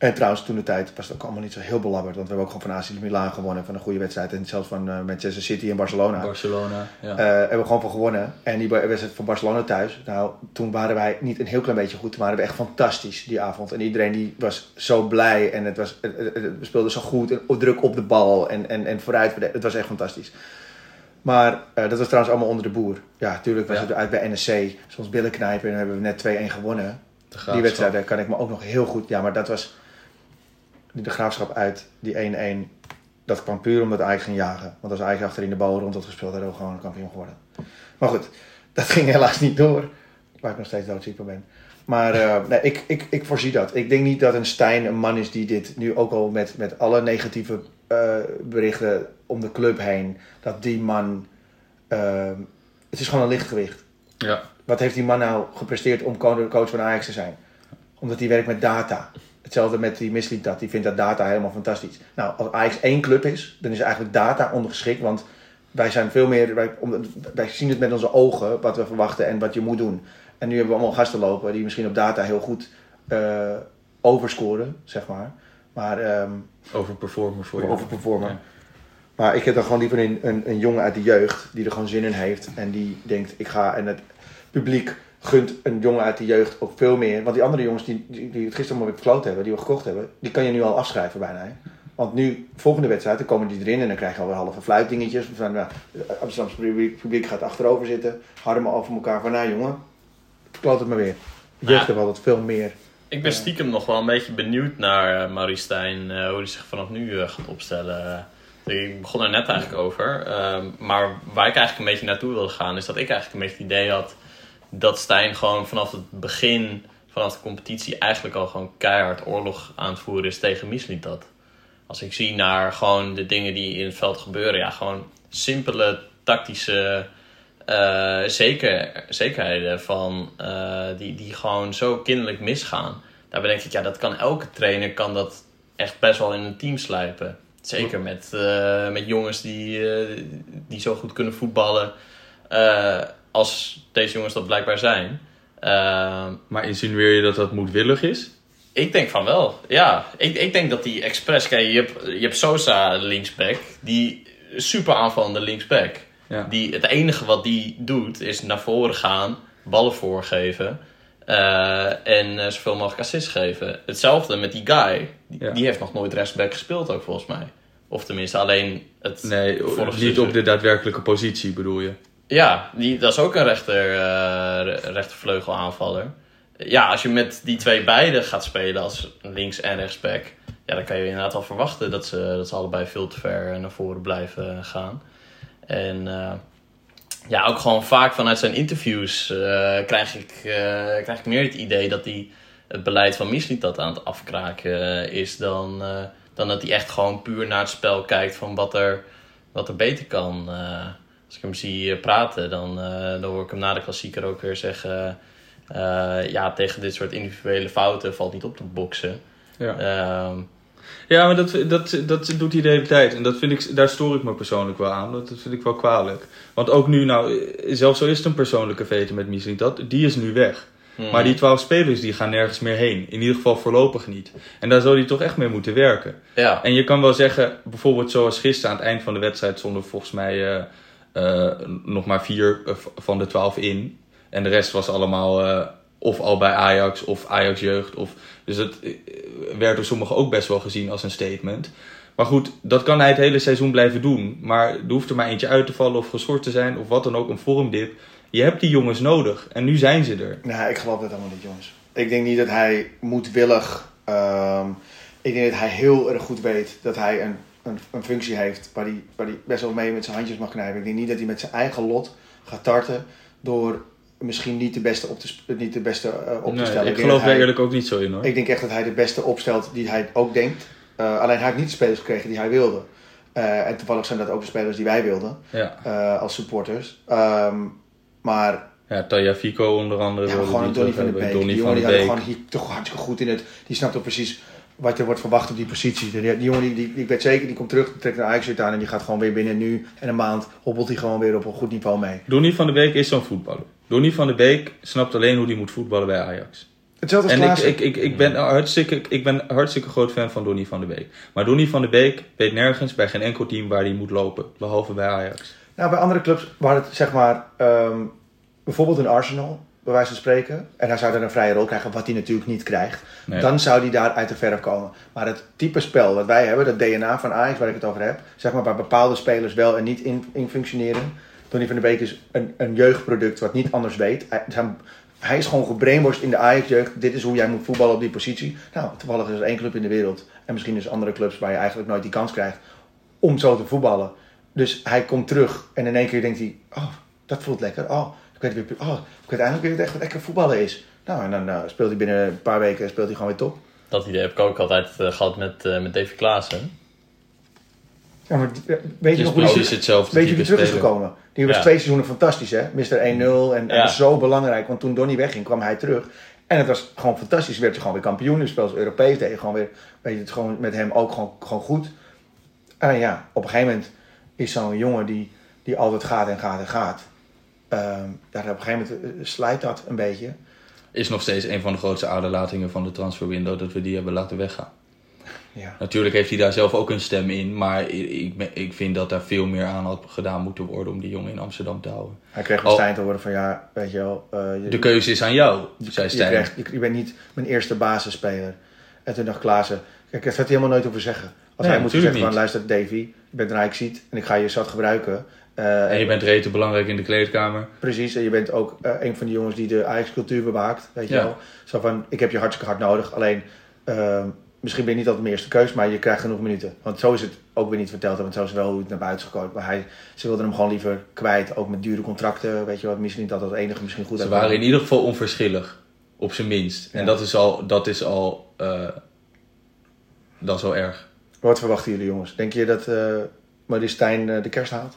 En trouwens, toen de tijd was het ook allemaal niet zo heel belabberd. Want we hebben ook gewoon van AC Milan gewonnen. Van een goede wedstrijd. En zelfs van eh, Manchester City en Barcelona. Barcelona. Ja. Eh, hebben we gewoon van gewonnen. En die wedstrijd van Barcelona thuis. Nou, toen waren wij niet een heel klein beetje goed. Toen waren we echt fantastisch die avond. En iedereen die was zo blij. En het was, het- het- het- we speelden zo goed. En druk op de bal. En, en, en vooruit. Het was echt fantastisch. Maar eh, dat was trouwens allemaal onder de boer. Ja, natuurlijk was Ja. het uit bij NSC. Soms billen knijpen. En dan hebben we net 2-1 gewonnen. Die wedstrijd daar kan ik me ook nog heel goed... Ja, maar dat was... De graafschap uit, die 1-1. Dat kwam puur omdat Ajax ging jagen. Want als Ajax achterin de bal rond had gespeeld, hadden we gewoon kampioen geworden. Maar goed, dat ging helaas niet door. waar ik nog steeds doodziek van ben. Maar eh, nee, ik, ik, ik voorzie dat. Ik denk niet dat een Stijn een man is die dit nu ook al met, met alle negatieve eh, berichten om de club heen, dat die man. eh, het is gewoon een lichtgewicht. Ja. Wat heeft die man nou gepresteerd om co- coach van Ajax te zijn? Omdat hij werkt met data. Hetzelfde met die misliep dat. Die vindt dat data helemaal fantastisch. Nou, als Ajax één club is, dan is eigenlijk data ondergeschikt. Want wij zijn veel meer. Wij, wij zien het met onze ogen wat we verwachten en wat je moet doen. En nu hebben we allemaal gasten lopen die misschien op data heel goed eh, overscoren, zeg maar. Maar ehm, Overperformer voor je. overperformen. Ja. Maar ik heb dan gewoon liever een, een, een jongen uit de jeugd die er gewoon zin in heeft. En die denkt, ik ga. En het publiek gunt een jongen uit de jeugd ook veel meer. Want die andere jongens die, die, die het gisteren maar weer gefloten hebben, die we gekocht hebben, die kan je nu al afschrijven bijna. Hè? Want nu, volgende wedstrijd, dan komen die erin en dan krijg je alweer halve fluitdingetjes. Van, nou, het Amsterdamse publiek, publiek gaat achterover zitten, harmen over elkaar van, nou jongen, verkloot het maar weer. De jeugd Ja. heeft altijd veel meer. Ik ben stiekem nog wel een beetje benieuwd naar uh, Maurice Stijn, eh, hoe hij zich vanaf nu eh, gaat opstellen. Ik begon er net eigenlijk over. Ehm, maar waar ik eigenlijk een beetje naartoe wilde gaan, is dat ik eigenlijk een beetje het idee had dat Stijn gewoon vanaf het begin, vanaf de competitie, eigenlijk al gewoon keihard oorlog aan het voeren is tegen Mislintat. Als ik zie naar gewoon de dingen die in het veld gebeuren, ja, gewoon simpele tactische eh, zeker, zekerheden van, eh, die, die gewoon zo kinderlijk misgaan. Daarbij denk ik, ja, dat kan elke trainer kan dat echt best wel in een team slijpen. Zeker met, eh, met jongens die, die zo goed kunnen voetballen als deze jongens dat blijkbaar zijn. Eh, Maar insinueer je dat dat moedwillig is? ik denk van wel, ja. Ik, ik denk dat die expres... Kijk, je hebt, je hebt Sosa linksback, die super aanvallende linksback. Ja. Die, het enige wat die doet is naar voren gaan, ballen voorgeven eh, en eh, zoveel mogelijk assists geven. Hetzelfde met die guy. Die, Ja. die heeft nog nooit rechtsback gespeeld ook volgens mij. Of tenminste alleen het Nee, niet op de daadwerkelijke positie bedoel je. Ja, die, dat is ook een rechter, eh rechtervleugel aanvaller. Ja, als je met die twee beiden gaat spelen als links- en rechtsback... Ja, dan kan je inderdaad al verwachten dat ze, dat ze allebei veel te ver naar voren blijven gaan. En eh, ja, ook gewoon vaak vanuit zijn interviews eh, krijg, ik, eh, krijg ik meer het idee dat hij het beleid van Mislintat aan het afkraken eh, is... Dan, eh, dan dat hij echt gewoon puur naar het spel kijkt van wat er, wat er beter kan... Als ik hem zie praten, dan, eh, dan hoor ik hem na de klassieker ook weer zeggen... eh, ja, tegen dit soort individuele fouten valt niet op te boksen. Ja, Ehm, ja maar dat, dat, dat doet hij de hele tijd. En dat vind ik, daar stoor ik me persoonlijk wel aan. Dat vind ik wel kwalijk. Want ook nu, nou, zelfs zo is het een persoonlijke vete met Misling, dat, die is nu weg. hmm. Maar die twaalf spelers die gaan nergens meer heen. In ieder geval voorlopig niet. En daar zou hij toch echt mee moeten werken. Ja, En je kan wel zeggen, bijvoorbeeld zoals gisteren aan het eind van de wedstrijd stonden volgens mij eh, nog maar vier eh, van de twaalf in. En de rest was allemaal eh, of al bij Ajax of Ajax jeugd. Of, dus eh, werd door sommigen ook best wel gezien als een statement. Maar goed, dat kan hij het hele seizoen blijven doen. Maar er hoeft er maar eentje uit te vallen of geschort te zijn of wat dan ook, een vormdip. Je hebt die jongens nodig en nu zijn ze er. Nee, ik geloof dat allemaal niet, jongens. Ik denk niet dat hij moedwillig. ehm ik denk dat hij heel erg goed weet dat hij een, een, een functie heeft waar hij, waar hij best wel mee met zijn handjes mag knijpen. Ik denk niet dat hij met zijn eigen lot gaat tarten door misschien niet de beste op te, niet de beste, eh, op te stellen. ik denk geloof daar eerlijk ook niet zo in hoor. Ik denk echt dat hij de beste opstelt die hij ook denkt. Eh, alleen hij heeft niet de spelers gekregen die hij wilde. Eh, en toevallig zijn dat ook de spelers die wij wilden Ja, als supporters. Ehm, maar ja Taya Fico onder andere. ja, gewoon die Donny van de. Beek. Donny die van die gewoon hier toch hartstikke goed in het. Die snapt ook precies wat er wordt verwacht op die positie. Die, die jongen die, die, ik weet zeker, die komt terug, trekt een Ajax aan en die gaat gewoon weer binnen nu en een maand hobbelt hij gewoon weer op een goed niveau mee. Donny van de Beek is zo'n voetballer. Donny van de Beek snapt alleen hoe hij moet voetballen bij Ajax. Hetzelfde als En ik, ik, ik, ik, ben hartstikke, ik ben hartstikke groot fan van Donny van de Beek. Maar Donny van de Beek weet nergens bij geen enkel team waar hij moet lopen. Behalve bij Ajax. Nou, bij andere clubs waar het zeg maar, ehm, bijvoorbeeld een Arsenal, bij wijze van spreken, en hij zou daar een vrije rol krijgen, wat hij natuurlijk niet krijgt, Nee. dan zou hij daar uit de verf komen. Maar het type spel dat wij hebben, dat DNA van Ajax waar ik het over heb, zeg maar waar bepaalde spelers wel en niet in, in functioneren. Donny van de Beek is een, een jeugdproduct wat niet anders weet. Hij, zijn- hij is gewoon gebrainwashed in de Ajax-jeugd. Dit is hoe jij moet voetballen op die positie. Nou, toevallig is er één club in de wereld. En misschien is er andere clubs waar je eigenlijk nooit die kans krijgt om zo te voetballen. Dus hij komt terug en in één keer denkt hij, oh, dat voelt lekker. Oh, ik weet, weer, oh, ik weet eindelijk weer echt wat lekker voetballen is. Nou, en dan uh, speelt hij binnen een paar weken speelt hij gewoon weer top. Dat idee heb ik ook altijd uh, gehad met, uh, met Davy Klaassen. Ja, maar weet je nog hoe die, hetzelfde weet je terug is gekomen? Die was ja. twee seizoenen fantastisch, hè? Mr. 1-0 en, en zo belangrijk. Want toen Donny wegging, kwam hij terug. En het was gewoon fantastisch. Werd je gewoon weer kampioen. Dus speelde Europees. Deed je gewoon weer, weet je, het gewoon met hem ook gewoon, gewoon goed. En ja, op een gegeven moment is zo'n jongen die, die altijd gaat en gaat en gaat. Daar op een gegeven moment slijt dat een beetje. Is nog steeds een van de grootste aderlatingen van de transferwindow dat we die hebben laten weggaan. Ja. Natuurlijk heeft hij daar zelf ook een stem in, maar ik, ik vind dat daar veel meer aan had gedaan moeten worden om die jongen in Amsterdam te houden. Hij kreeg een Stijn te worden van ja, weet je wel. Uh, je, de keuze is aan jou, zei Stijn. Je, je, bent niet mijn eerste basisspeler. En toen dacht Klaassen, kijk, dat had hij helemaal nooit over zeggen. Als nee, hij moet zeggen van luister Davy, je bent rijk ziet en ik ga je zat gebruiken. Uh, en je bent rete belangrijk in de kleedkamer. Precies, en je bent ook uh, een van die jongens die de Ajax-cultuur bewaakt. Weet je wel. Zo van, ik heb je hartstikke hard nodig. Alleen, uh, misschien ben je niet altijd mijn eerste keus, maar je krijgt genoeg minuten. Want zo is het ook weer niet verteld, want zo is wel hoe het naar buiten is gekomen. Maar hij, ze wilden hem gewoon liever kwijt, ook met dure contracten. Weet je wat, misschien niet altijd het enige, misschien goed. Ze waren in ieder geval onverschillig, op zijn minst. En dat is al, dat is al, dat is al erg. Wat verwachten jullie jongens? Denk je dat uh, Maurice Stijn de kerst haalt?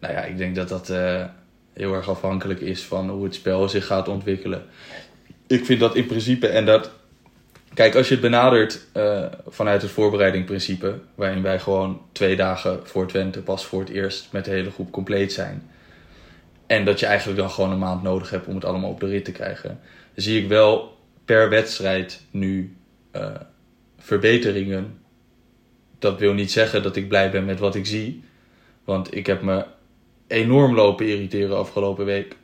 Nou ja, ik denk dat dat uh, heel erg afhankelijk is van hoe het spel zich gaat ontwikkelen. Ik vind dat in principe, en dat. Kijk, als je het benadert uh, vanuit het voorbereidingprincipe, waarin wij gewoon twee dagen voor Twente pas voor het eerst met de hele groep compleet zijn. En dat je eigenlijk dan gewoon een maand nodig hebt om het allemaal op de rit te krijgen. Zie ik wel per wedstrijd nu uh, verbeteringen. Dat wil niet zeggen dat ik blij ben met wat ik zie. Want ik heb me enorm lopen irriteren afgelopen week.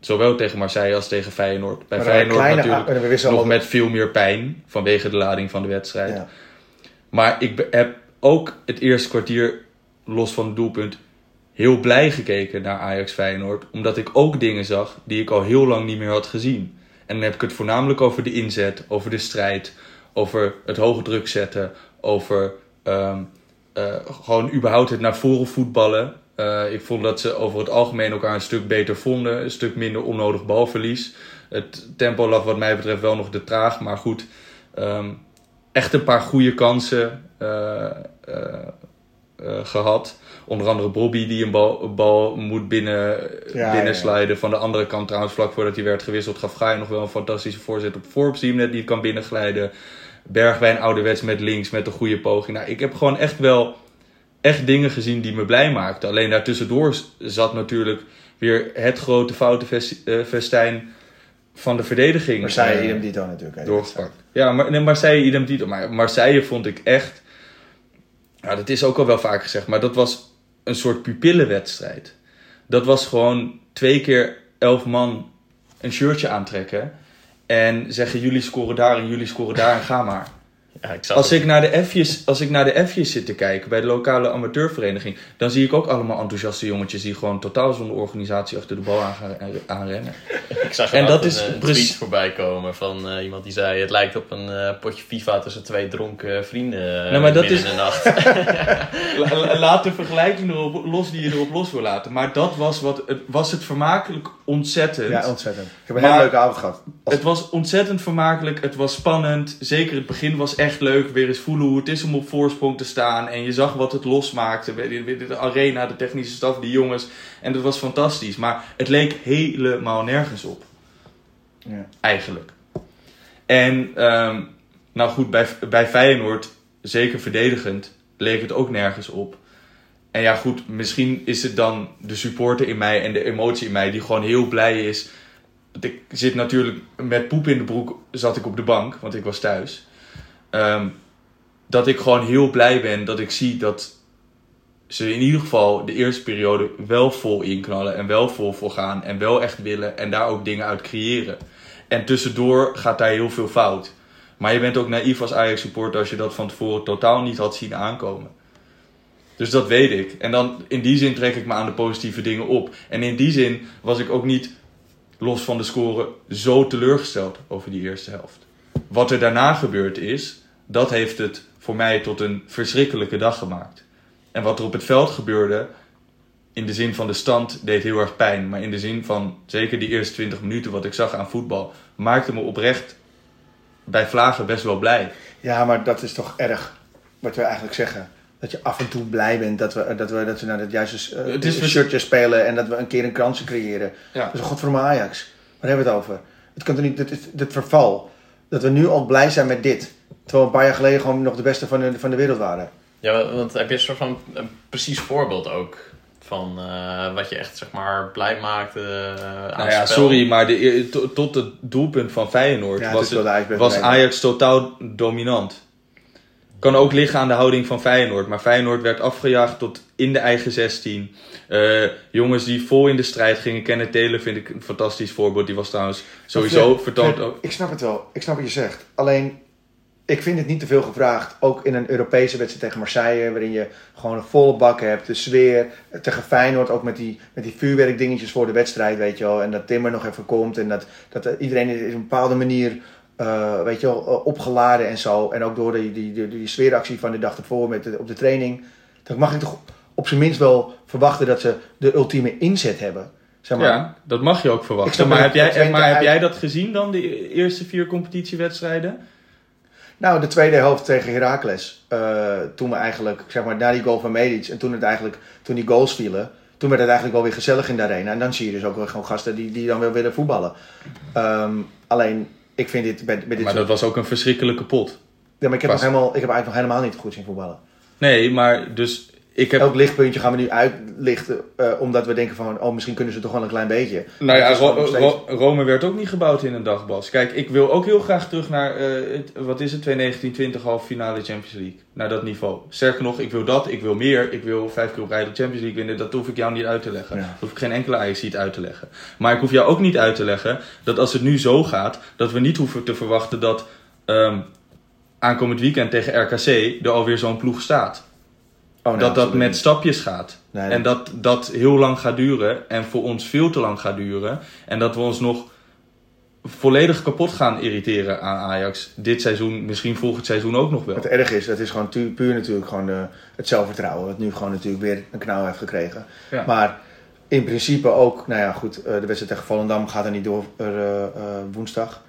Zowel tegen Marseille als tegen Feyenoord. Bij Feyenoord natuurlijk nog met veel meer pijn vanwege de lading van de wedstrijd. Ja. Maar ik heb ook het eerste kwartier, los van het doelpunt, heel blij gekeken naar Ajax Feyenoord. Omdat ik ook dingen zag die ik al heel lang niet meer had gezien. En dan heb ik het voornamelijk over de inzet, over de strijd, over het hoge druk zetten, over um, uh, gewoon überhaupt het naar voren voetballen. Uh, ik vond dat ze over het algemeen elkaar een stuk beter vonden. Een stuk minder onnodig balverlies. Het tempo lag wat mij betreft wel nog te traag. Maar goed, um, echt een paar goede kansen uh, uh, gehad. Onder andere Bobby die een bal, een bal moet binnen, ja. Ja. Van de andere kant trouwens, vlak voordat hij werd gewisseld, gaf Gaai nog wel een fantastische voorzet op Forbes die hem net niet kan binnenglijden. Bergwijn ouderwets met links met een goede poging. Nou, ik heb gewoon echt wel echt dingen gezien die me blij maakten. Alleen daartussendoor zat natuurlijk weer het grote foutenfestijn van de verdediging. Marseille uh, idem dito natuurlijk. Doorgepakt. Ja, maar, nee, Marseille idem dito. Maar Marseille vond ik echt... Ja, dat is ook al wel vaak gezegd. Maar dat was een soort pupillenwedstrijd. Dat was gewoon twee keer elf man een shirtje aantrekken. En zeggen jullie scoren daar en jullie scoren daar en ga maar. Ja, ik als, ik naar de F'jes, als ik naar de F'jes zit te kijken bij de lokale amateurvereniging, dan zie ik ook allemaal enthousiaste jongetjes die gewoon totaal zonder organisatie achter de bal aan gaan, aanrennen. Ik zag en dat een, is een tweet voorbij komen van uh, iemand die zei: Het lijkt op een uh, potje FIFA tussen twee dronken vrienden. Uh, nou, maar dat is... in de nacht. Laat de vergelijking erop los die je erop los wil laten. Maar dat was, wat, het, was het vermakelijk ontzettend. Ja, ontzettend. Ik heb een hele leuke avond gehad. Als... Het was ontzettend vermakelijk. Het was spannend. Zeker het begin was echt leuk. Weer eens voelen hoe het is om op voorsprong te staan. En je zag wat het losmaakte. De, de arena, de technische staf, die jongens. En dat was fantastisch. Maar het leek helemaal nergens op. Ja. Eigenlijk. En um, nou goed, bij, bij Feyenoord, zeker verdedigend, leek het ook nergens op. En ja goed, misschien is het dan de supporter in mij en de emotie in mij die gewoon heel blij is. Ik zit natuurlijk met poep in de broek, zat ik op de bank, want ik was thuis. Um, dat ik gewoon heel blij ben dat ik zie dat ze in ieder geval de eerste periode wel vol inknallen en wel vol voor gaan en wel echt willen en daar ook dingen uit creëren. En tussendoor gaat daar heel veel fout. Maar je bent ook naïef als Ajax supporter als je dat van tevoren totaal niet had zien aankomen. Dus dat weet ik. En dan in die zin trek ik me aan de positieve dingen op. En in die zin was ik ook niet, los van de score, zo teleurgesteld over die eerste helft. Wat er daarna gebeurd is, dat heeft het voor mij tot een verschrikkelijke dag gemaakt. En wat er op het veld gebeurde, in de zin van de stand deed heel erg pijn. Maar in de zin van zeker die eerste 20 minuten wat ik zag aan voetbal, maakte me oprecht bij Vlagen best wel blij. Ja, maar dat is toch erg wat we eigenlijk zeggen. Dat je af en toe blij bent dat we, dat we, dat we naar het juiste uh, Het is- een shirtje spelen en dat we een keer een kransje creëren. Ja. Dat is een godverdomme Ajax. Waar hebben we het over? Het kan toch niet, dit, is- dit verval. Dat we nu al blij zijn met dit. Terwijl we een paar jaar geleden gewoon nog de beste van de, van de wereld waren. Ja, want heb je een soort van een precies voorbeeld ook van eh, wat je echt zeg maar blij maakte eh, aan Nou ja, spel? sorry, maar de, to- tot het doelpunt van Feyenoord Ja, was, het- was Ajax totaal dominant. Kan ook liggen aan de houding van Feyenoord. Maar Feyenoord werd afgejaagd tot in de eigen 16. Eh, jongens die vol in de strijd gingen. Kenneth Taylor vind ik een fantastisch voorbeeld. Die was trouwens sowieso vertoond. Ik snap het wel. Ik snap wat je zegt. Alleen, ik vind het niet te veel gevraagd. Ook in een Europese wedstrijd tegen Marseille, waarin je gewoon een volle bak hebt. De sfeer. Tegen Feyenoord ook met die, met die vuurwerkdingetjes voor de wedstrijd, weet je wel. En dat Timmer nog even komt. En dat, dat er iedereen op een bepaalde manier, eh, weet je wel, eh, opgeladen en zo. En ook door die, die, die, die sfeeractie van de dag ervoor met de, op de training. Dan mag ik toch op zijn minst wel verwachten dat ze de ultieme inzet hebben. Zeg maar. Ja, dat mag je ook verwachten. Maar, heb jij, maar heb jij dat gezien dan, de eerste vier competitiewedstrijden? Nou, de tweede helft tegen Heracles. eh, toen we eigenlijk, zeg maar, na die goal van Medic en toen, het eigenlijk, toen die goals vielen, toen werd het eigenlijk wel weer gezellig in de arena. En dan zie je dus ook wel gewoon gasten die, die dan weer willen voetballen. Ehm, alleen, ik vind dit bij, bij dit Maar soort- dat was ook een verschrikkelijke pot. Ja, maar ik heb, nog helemaal, ik heb eigenlijk nog helemaal niet goed zien voetballen. Nee, maar dus ik heb... Elk lichtpuntje gaan we nu uitlichten, eh, omdat we denken van, oh, misschien kunnen ze toch wel een klein beetje. Nou ja, Ro- steeds- Ro- Rome werd ook niet gebouwd in een dag, Bas. Kijk, ik wil ook heel graag terug naar, het, wat is het, 2019-20 halve finale Champions League. Naar dat niveau. Sterker nog, ik wil dat, ik wil meer. Ik wil vijf keer op rij de Champions League winnen. Dat hoef ik jou niet uit te leggen. Ja. Dat hoef ik geen enkele Ajax uit te leggen. Maar ik hoef jou ook niet uit te leggen dat als het nu zo gaat, dat we niet hoeven te verwachten dat ehm, aankomend weekend tegen RKC er alweer zo'n ploeg staat. Oh, nee, dat dat met stapjes gaat. Nee, En dat dat heel lang gaat duren en voor ons veel te lang gaat duren. En dat we ons nog volledig kapot gaan irriteren aan Ajax. Dit seizoen, misschien volgend seizoen ook nog wel. Het erg is, dat is gewoon puur natuurlijk gewoon de, het zelfvertrouwen. Wat nu gewoon natuurlijk weer een knauw heeft gekregen. Ja. Maar in principe ook, nou ja goed, eh, de wedstrijd tegen Volendam gaat er niet door eh, eh, woensdag.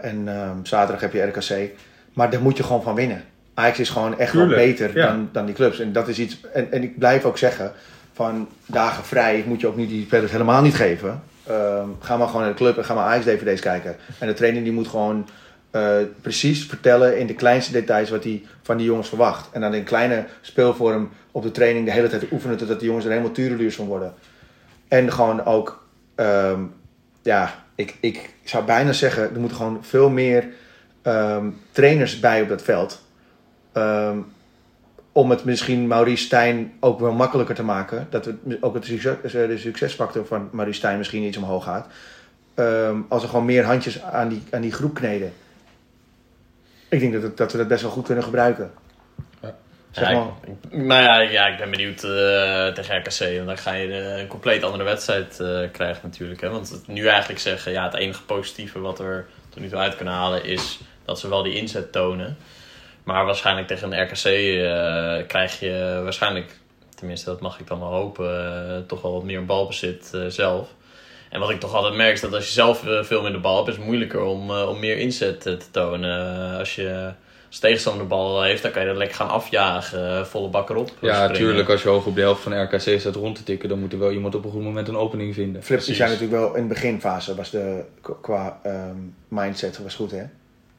En ehm, zaterdag heb je RKC. Maar daar moet je gewoon van winnen. Ajax is gewoon echt wel beter ja. dan, dan die clubs. En dat is iets. En, en ik blijf ook zeggen, van dagen vrij moet je ook niet die spelers helemaal niet geven. Ehm, ga maar gewoon naar de club en ga maar Ajax DVD's kijken. En de trainer die moet gewoon eh, precies vertellen in de kleinste details wat hij van die jongens verwacht. En dan in kleine speelvorm op de training de hele tijd oefenen totdat die jongens er helemaal tureluurs van worden. En gewoon ook, ehm, ja, ik, ik zou bijna zeggen, er moeten gewoon veel meer ehm, trainers bij op dat veld. Ehm, om het misschien Maurice Stijn ook wel makkelijker te maken. Dat we, ook het succes, de succesfactor van Maurice Stijn misschien iets omhoog gaat. Ehm, als er gewoon meer handjes aan die, aan die groep kneden. Ik denk dat, het- dat we dat best wel goed kunnen gebruiken. Ja. Zeg maar. ik- nou ja, ja, ik ben benieuwd eh, tegen RKC. En dan ga je eh, een compleet andere wedstrijd eh, krijgen natuurlijk. Hè? Want het, nu eigenlijk zeggen, ja, het enige positieve wat we er tot nu toe uit kunnen halen is dat ze wel die inzet tonen. Maar waarschijnlijk tegen een RKC eh, krijg je waarschijnlijk, tenminste dat mag ik dan wel hopen, eh, toch wel wat meer balbezit eh, zelf. En wat ik toch altijd merk is dat als je zelf veel minder bal hebt, is het moeilijker om, eh, om meer inzet te tonen. Als je als tegenstander de bal heeft, dan kan je dat lekker gaan afjagen, volle bak erop. Ja, springen. natuurlijk. Als je hoog op de helft van RKC staat rond te tikken, dan moet er wel iemand op een goed moment een opening vinden. Flip, die zijn natuurlijk wel in de beginfase was de qua ehm, mindset was goed hè.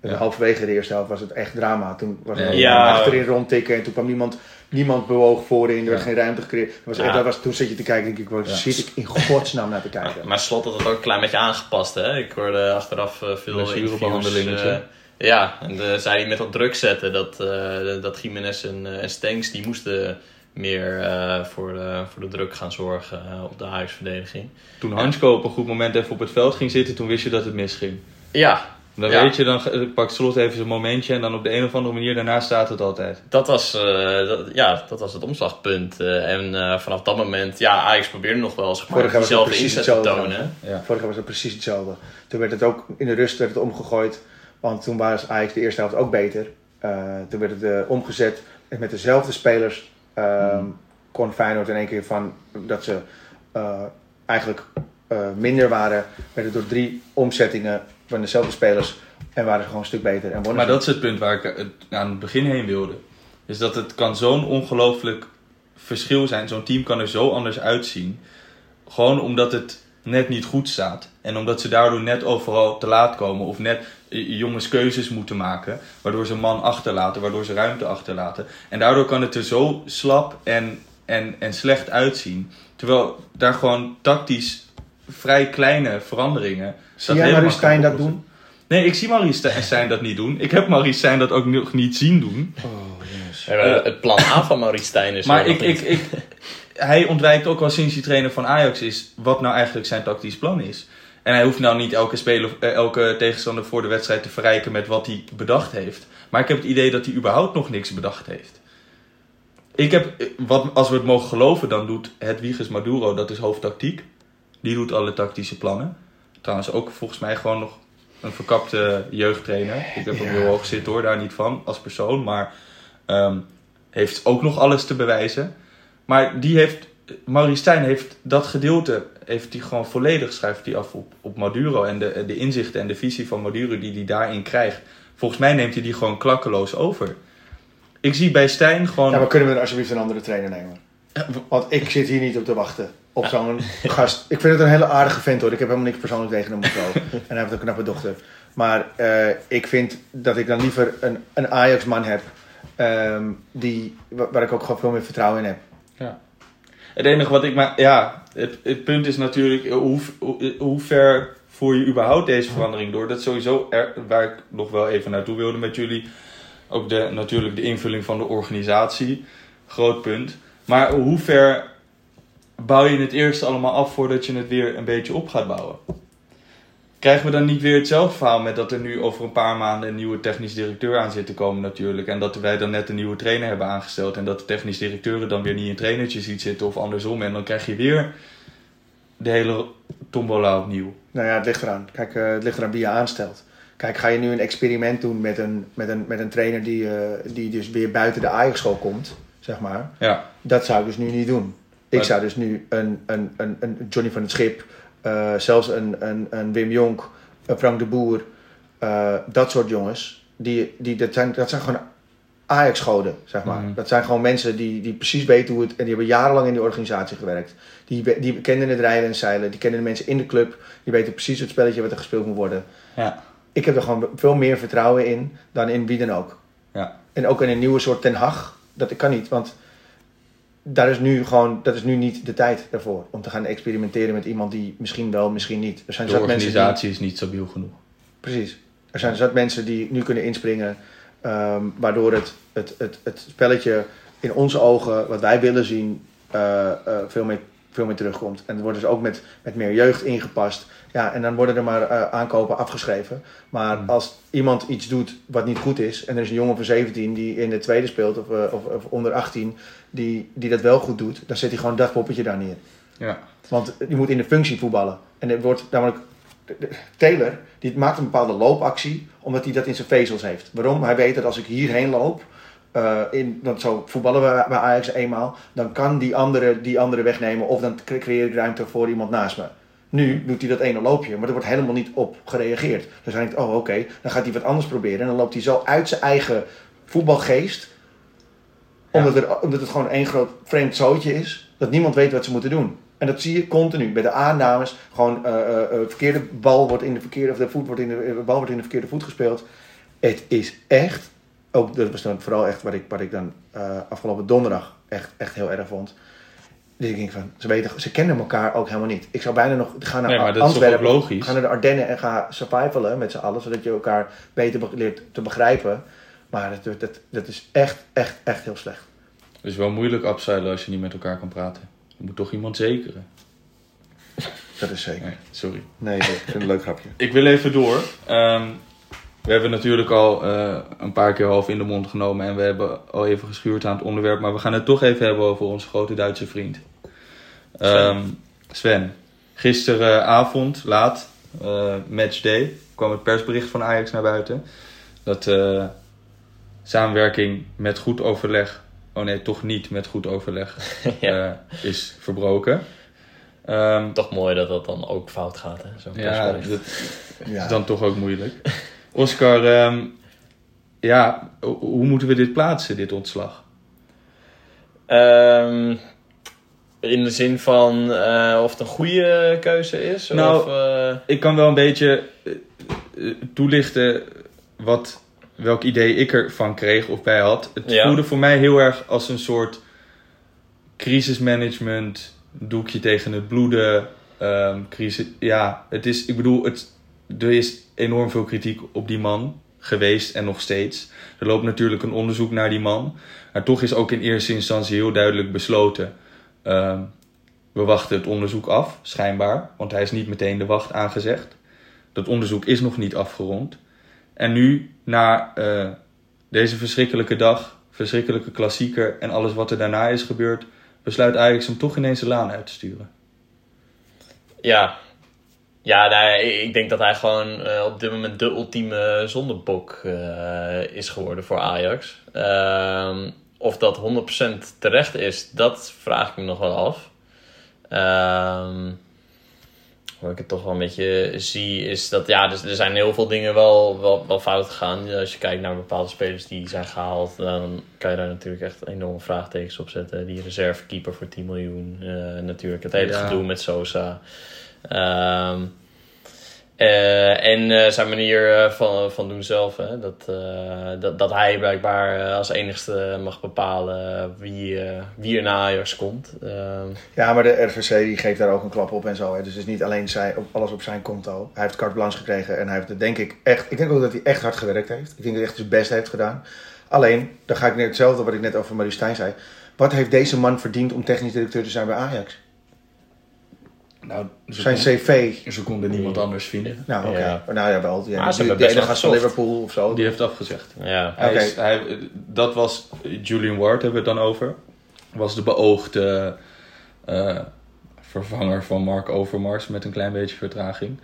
En Ja. Halverwege de eerste helft was het echt drama. Toen was het. Ja. achterin rondtikken en toen kwam niemand, niemand bewoog voorin. Er werd Ja. geen ruimte gecreëerd. Dat was echt, Ja. dat was, toen zit je te kijken denk ik, waar Ja. zit ik in godsnaam naar te kijken. Maar Slot had het ook een klein beetje aangepast. Hè? Ik hoorde achteraf eh, veel interviews. Eh, ja, en de, zei hij met wat druk zetten dat, eh dat Jiménez en, eh, en Stenks die moesten meer eh, voor, de, voor de druk gaan zorgen eh, op de Ajax-verdediging. Toen Hansko op een goed moment even op het veld ging zitten, toen wist je dat het misging. Ja, Dan Ja. weet je, dan pakt Slot even zijn momentje en dan op de een of andere manier daarna staat het altijd. dat was, eh, dat, ja, dat was het omslagpunt. Eh, en eh, vanaf dat moment, ja, Ajax probeerde nog wel zeg maar, het diezelfde precies inzet te tonen. Ja. Vorig jaar was het precies hetzelfde. Toen werd het ook in de rust werd het omgegooid. Want toen was Ajax de eerste helft ook beter. Eh, toen werd het eh, omgezet en met dezelfde spelers. ehm, kon Feyenoord in één keer van dat ze eh, eigenlijk eh, minder waren, werden door drie omzettingen van dezelfde spelers en waren ze gewoon een stuk beter. En Maar dat is het punt waar ik eh, aan het begin heen wilde. Is dat het kan zo'n ongelooflijk verschil zijn. Zo'n team kan er zo anders uitzien. Gewoon omdat het net niet goed staat. En omdat ze daardoor net overal te laat komen. Of net eh, jongens keuzes moeten maken. Waardoor ze een man achterlaten. Waardoor ze ruimte achterlaten. En daardoor kan het er zo slap en, en, en slecht uitzien. Terwijl daar gewoon tactisch vrij kleine veranderingen... Zie jij Marie Stijn dat doen? Nee, ik zie Marie Stijn dat niet doen. Ik heb Marie Stijn dat ook nog niet zien doen. Oh, maar het plan A van Maurice Stijn is Maar nog ik, ik, ik, hij ontwijkt ook al sinds hij trainer van Ajax is wat nou eigenlijk zijn tactisch plan is. En hij hoeft nou niet elke, speler, eh, elke tegenstander voor de wedstrijd te verrijken met wat hij bedacht heeft. Maar ik heb het idee dat hij überhaupt nog niks bedacht heeft. Ik heb, eh, wat, als we het mogen geloven, dan doet Hedwiges Maduro, dat is hoofdtactiek. Die doet alle tactische plannen. Trouwens ook volgens mij gewoon nog een verkapte jeugdtrainer. Ik heb hem heel hoog zitten hoor, daar niet van als persoon. Maar ehm, heeft ook nog alles te bewijzen. Maar die heeft, Maurice Stijn heeft dat gedeelte, heeft hij gewoon volledig schuift hij af op, op Maduro. En de, de inzichten en de visie van Maduro die hij daarin krijgt. Volgens mij neemt hij die gewoon klakkeloos over. Ik zie bij Stijn gewoon... Ja, maar kunnen we dan alsjeblieft een andere trainer nemen? Want ik zit hier niet op te wachten. Op zo'n gast. Ik vind het een hele aardige vent hoor. Ik heb helemaal niks persoonlijk tegen hem of zo. En hij heeft een knappe dochter. Maar eh, ik vind dat ik dan liever een, een Ajax-man heb. ehm, die, wa- waar ik ook gewoon veel meer vertrouwen in heb. Het enige wat ik maar. Ja, het, het punt is natuurlijk. Hoe, hoe, hoe ver voer je überhaupt deze verandering door? Dat is sowieso er, waar ik nog wel even naartoe wilde met jullie. Ook de, natuurlijk de invulling van de organisatie. Groot punt. Maar hoe ver bouw je het eerst allemaal af voordat je het weer een beetje op gaat bouwen? Krijgen we dan niet weer hetzelfde verhaal met dat er nu over een paar maanden een nieuwe technisch directeur aan zit te komen natuurlijk. En dat wij dan net een nieuwe trainer hebben aangesteld. En dat de technisch directeuren dan weer niet in trainertje ziet zitten of andersom. En dan krijg je weer de hele tombola opnieuw. Nou ja, het ligt eraan. Kijk, eh, het ligt eraan wie je aanstelt. Kijk, ga je nu een experiment doen met een, met een, met een trainer die, eh, die dus weer buiten de Ajax-school komt, zeg maar. Ja, Dat zou ik dus nu niet doen. Ik zou dus nu een, een, een, een Johnny van het Schip, eh, zelfs een, een, een Wim Jonk, een Frank de Boer, eh, dat soort jongens, die, die, dat, zijn, dat zijn gewoon Ajax-goden, zeg maar. Mhm. Dat zijn gewoon mensen die, die precies weten hoe het... En die hebben jarenlang in die organisatie gewerkt. Die, die kennen het rijden en zeilen. Die kennen de mensen in de club. Die weten precies het spelletje wat er gespeeld moet worden. ja, Ik heb er gewoon veel meer vertrouwen in dan in wie dan ook. ja. En ook in een nieuwe soort Ten Hag. Dat kan niet, want daar is nu gewoon, dat is nu niet de tijd daarvoor. Om te gaan experimenteren met iemand die misschien wel, misschien niet. Er zijn De mensen die, organisatie is niet stabiel genoeg. Precies. Er zijn zat mensen die nu kunnen inspringen. ehm, waardoor het, het, het, het spelletje in onze ogen, wat wij willen zien, eh, eh, veel, meer, veel meer terugkomt. En het wordt dus ook met, met meer jeugd ingepast. Ja, en dan worden er maar eh, aankopen afgeschreven. Maar Hmm. als iemand iets doet wat niet goed is, en er is een jongen van 17 die in de tweede speelt, of, eh, of, of onder 18, die, die dat wel goed doet, dan zet hij gewoon dat poppetje daar neer. Ja. Want je moet in de functie voetballen. En er wordt namelijk. Taylor die maakt een bepaalde loopactie omdat hij dat in zijn vezels heeft. Waarom? Hij weet dat als ik hierheen loop, eh, in, want zo voetballen we bij Ajax eenmaal, dan kan die andere die andere wegnemen of dan cre- creëer ik ruimte voor iemand naast me. Nu doet hij dat ene loopje, maar er wordt helemaal niet op gereageerd. Dus hij denkt, oh oké, dan gaat hij wat anders proberen. En dan loopt hij zo uit zijn eigen voetbalgeest, omdat, er, omdat het gewoon één groot vreemd zootje is, dat niemand weet wat ze moeten doen. En dat zie je continu bij de aannames. Gewoon eh eh, verkeerde bal wordt in de verkeerde, of de voet wordt in de, bal wordt in de verkeerde voet gespeeld. Het is echt, ook dat was dan vooral echt wat ik, wat ik dan eh, afgelopen donderdag echt, echt heel erg vond. Dus ik denk van, ze, weten, ze kennen elkaar ook helemaal niet. Ik zou bijna nog gaan naar Nee, is Antwerpen, ook logisch? ga naar de Ardennen en ga survivalen met z'n allen, zodat je elkaar beter be- leert te begrijpen. Maar dat, dat, dat is echt, echt, echt heel slecht. Het is wel moeilijk upseilen als je niet met elkaar kan praten. Je moet toch iemand zekeren. Dat is zeker. Nee, sorry. Nee, ik vind het een leuk grapje. Ik wil even door. Ehm, we hebben natuurlijk al eh, een paar keer half in de mond genomen en we hebben al even geschuurd aan het onderwerp, maar we gaan het toch even hebben over onze grote Duitse vriend. Ehm, Sven, gisteravond, laat, eh matchday, kwam het persbericht van Ajax naar buiten. Dat eh, samenwerking met goed overleg oh nee, toch niet met goed overleg, ja. eh, is verbroken. Ehm, Toch mooi dat dat dan ook fout gaat, hè? Zo'n ja, persbericht. dat Ja. is dan toch ook moeilijk. Oscar, ehm, ja, ho- hoe moeten we dit plaatsen, dit ontslag? Ehm, in de zin van eh, of het een goede keuze is? Nou, of, eh, Ik kan wel een beetje eh, toelichten wat, welk idee ik ervan kreeg of bij had. Het Ja. voelde voor mij heel erg als een soort crisismanagement, doekje tegen het bloeden. ehm, crisis, ja, het is, ik bedoel, het, er is enorm veel kritiek op die man geweest en nog steeds. Er loopt natuurlijk een onderzoek naar die man. Maar toch is ook in eerste instantie heel duidelijk besloten. ehm, we wachten het onderzoek af, schijnbaar. Want hij is niet meteen de wacht aangezegd. Dat onderzoek is nog niet afgerond. En nu, na eh, deze verschrikkelijke dag, verschrikkelijke klassieker en alles wat er daarna is gebeurd, besluit Ajax hem toch ineens de laan uit te sturen. ja, ja nou, ik denk dat hij gewoon eh, op dit moment de ultieme zondebok eh, is geworden voor Ajax. Ehm, of dat 100% terecht is, dat vraag ik me nog wel af. Ehm hoe ik het toch wel een beetje zie, is dat ja, dus er zijn heel veel dingen wel, wel, wel fout gegaan. Als je kijkt naar bepaalde spelers die zijn gehaald, dan kan je daar natuurlijk echt enorme vraagtekens op zetten. Die reservekeeper voor 10 miljoen, eh, natuurlijk het hele Ja. gedoe met Sosa. Ehm, eh, en eh, zijn manier eh, van, van doen zelf, hè? Dat, dat, dat hij blijkbaar als enigste mag bepalen wie, wie er naar Ajax komt. Ehm, Ja, maar de RVC die geeft daar ook een klap op en zo. Hè. Dus het is niet alleen zij, alles op zijn konto. Hij heeft carte blanche gekregen en hij heeft denk ik echt... Ik denk ook dat hij echt hard gewerkt heeft. Ik denk dat hij echt zijn best heeft gedaan. Alleen, dan ga ik net hetzelfde wat ik net over Marie Stijn zei. Wat heeft deze man verdiend om technisch directeur te zijn bij Ajax? Nou, Zijn cv... ze konden niemand anders vinden. Nou, oké. Ja. Nou ja, wel. Die, Maar ze die, hebben die best ene wel gast van. Liverpool of zo. Die heeft afgezegd. ja. Hij Oké. is, hij, dat was Julian Ward, hebben we het dan over. Was de beoogde eh, vervanger van Mark Overmars met een klein beetje vertraging.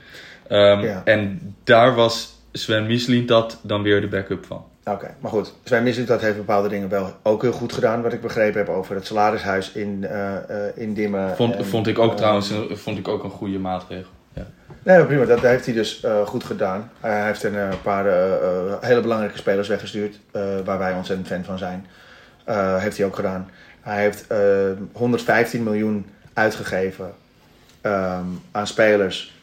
Ehm, Ja. En daar was Sven Mislintat dan weer de backup van. Oké, maar goed. Sven Mislintat heeft bepaalde dingen wel ook heel goed gedaan. Wat ik begrepen heb over het salarishuis in, eh in Dimmen. Vond, en, vond ik ook eh, trouwens een, vond ik ook een goede maatregel. Ja. Nee, maar prima. Dat heeft hij dus goed gedaan. hij heeft een paar hele belangrijke spelers weggestuurd. waar wij ontzettend fan van zijn. Heeft hij ook gedaan. Hij heeft eh, 115 miljoen uitgegeven ehm, aan spelers.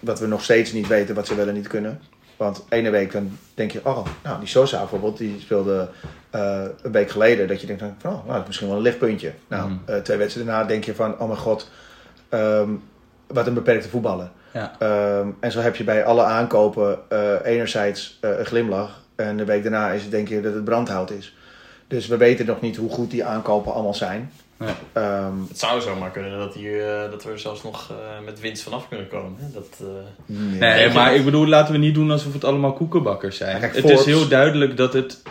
wat we nog steeds niet weten wat ze wel en niet kunnen. Want ene week dan denk je, oh, nou die Sosa bijvoorbeeld, die speelde eh, een week geleden. Dat je denkt, van, oh, nou, dat is misschien wel een lichtpuntje. Nou, Mhm. eh, twee wedstrijden daarna denk je van, oh mijn god, ehm, wat een beperkte voetballer. Ja. Ehm, en zo heb je bij alle aankopen eh, enerzijds een glimlach. En de week daarna is het denk je dat het brandhout is. Dus we weten nog niet hoe goed die aankopen allemaal zijn. Ja. Ehm, Het zou zomaar kunnen dat, hier, eh, dat we er zelfs nog eh, met winst vanaf kunnen komen. Hè? Dat, eh, nee. Nee, maar ik bedoel, laten we niet doen alsof het allemaal koekenbakkers zijn. Kijk, het Forbes- is heel duidelijk dat het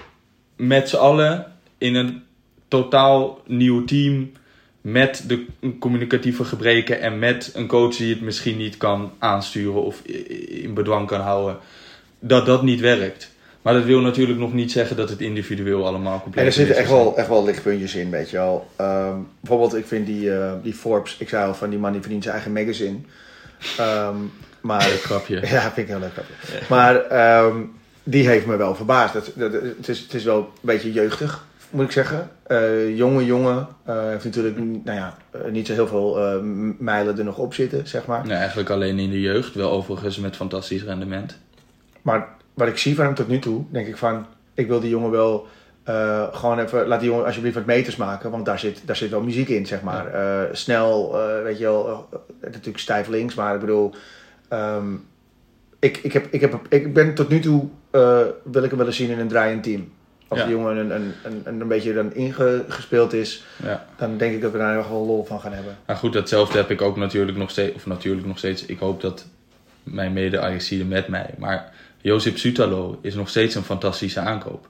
met z'n allen in een totaal nieuw team met de communicatieve gebreken en met een coach die het misschien niet kan aansturen of in bedwang kan houden, dat dat niet werkt. Maar dat wil natuurlijk nog niet zeggen dat het individueel allemaal compleet En er zitten echt wel, echt wel lichtpuntjes in, weet je wel. Ehm, bijvoorbeeld, ik vind die, eh, die Forbes, ik zei al van die man die verdient zijn eigen magazine. Ehm, maar. Leuk grapje. Ja, vind ik heel leuk. grapje. Maar ehm, die heeft me wel verbaasd. Dat, dat, het, is, het is wel een beetje jeugdig, moet ik zeggen. Eh, jonge jongen. eh, heeft natuurlijk nou ja, niet zo heel veel mijlen er nog op zitten, zeg maar. Nee, eigenlijk alleen in de jeugd, wel overigens met fantastisch rendement. Maar wat ik zie van hem tot nu toe, denk ik van... Ik wil die jongen wel eh, gewoon even... Laat die jongen alsjeblieft wat meters maken. Want daar zit, daar zit wel muziek in, zeg maar. Eh, snel, eh, weet je wel... natuurlijk stijf links, maar ik bedoel... ehm, ik, ik, heb, ik, heb, ik ben tot nu toe... wil ik hem willen zien in een draaiend team. Als Ja. die jongen een, een, een, een, beetje dan ingespeeld is... Ja. Dan denk ik dat we daar nog wel lol van gaan hebben. Maar goed, datzelfde heb ik ook natuurlijk nog steeds. Of natuurlijk nog steeds. Ik hoop dat mijn mede Ajaxiden met mij. Maar Josip Sutalo is nog steeds een fantastische aankoop.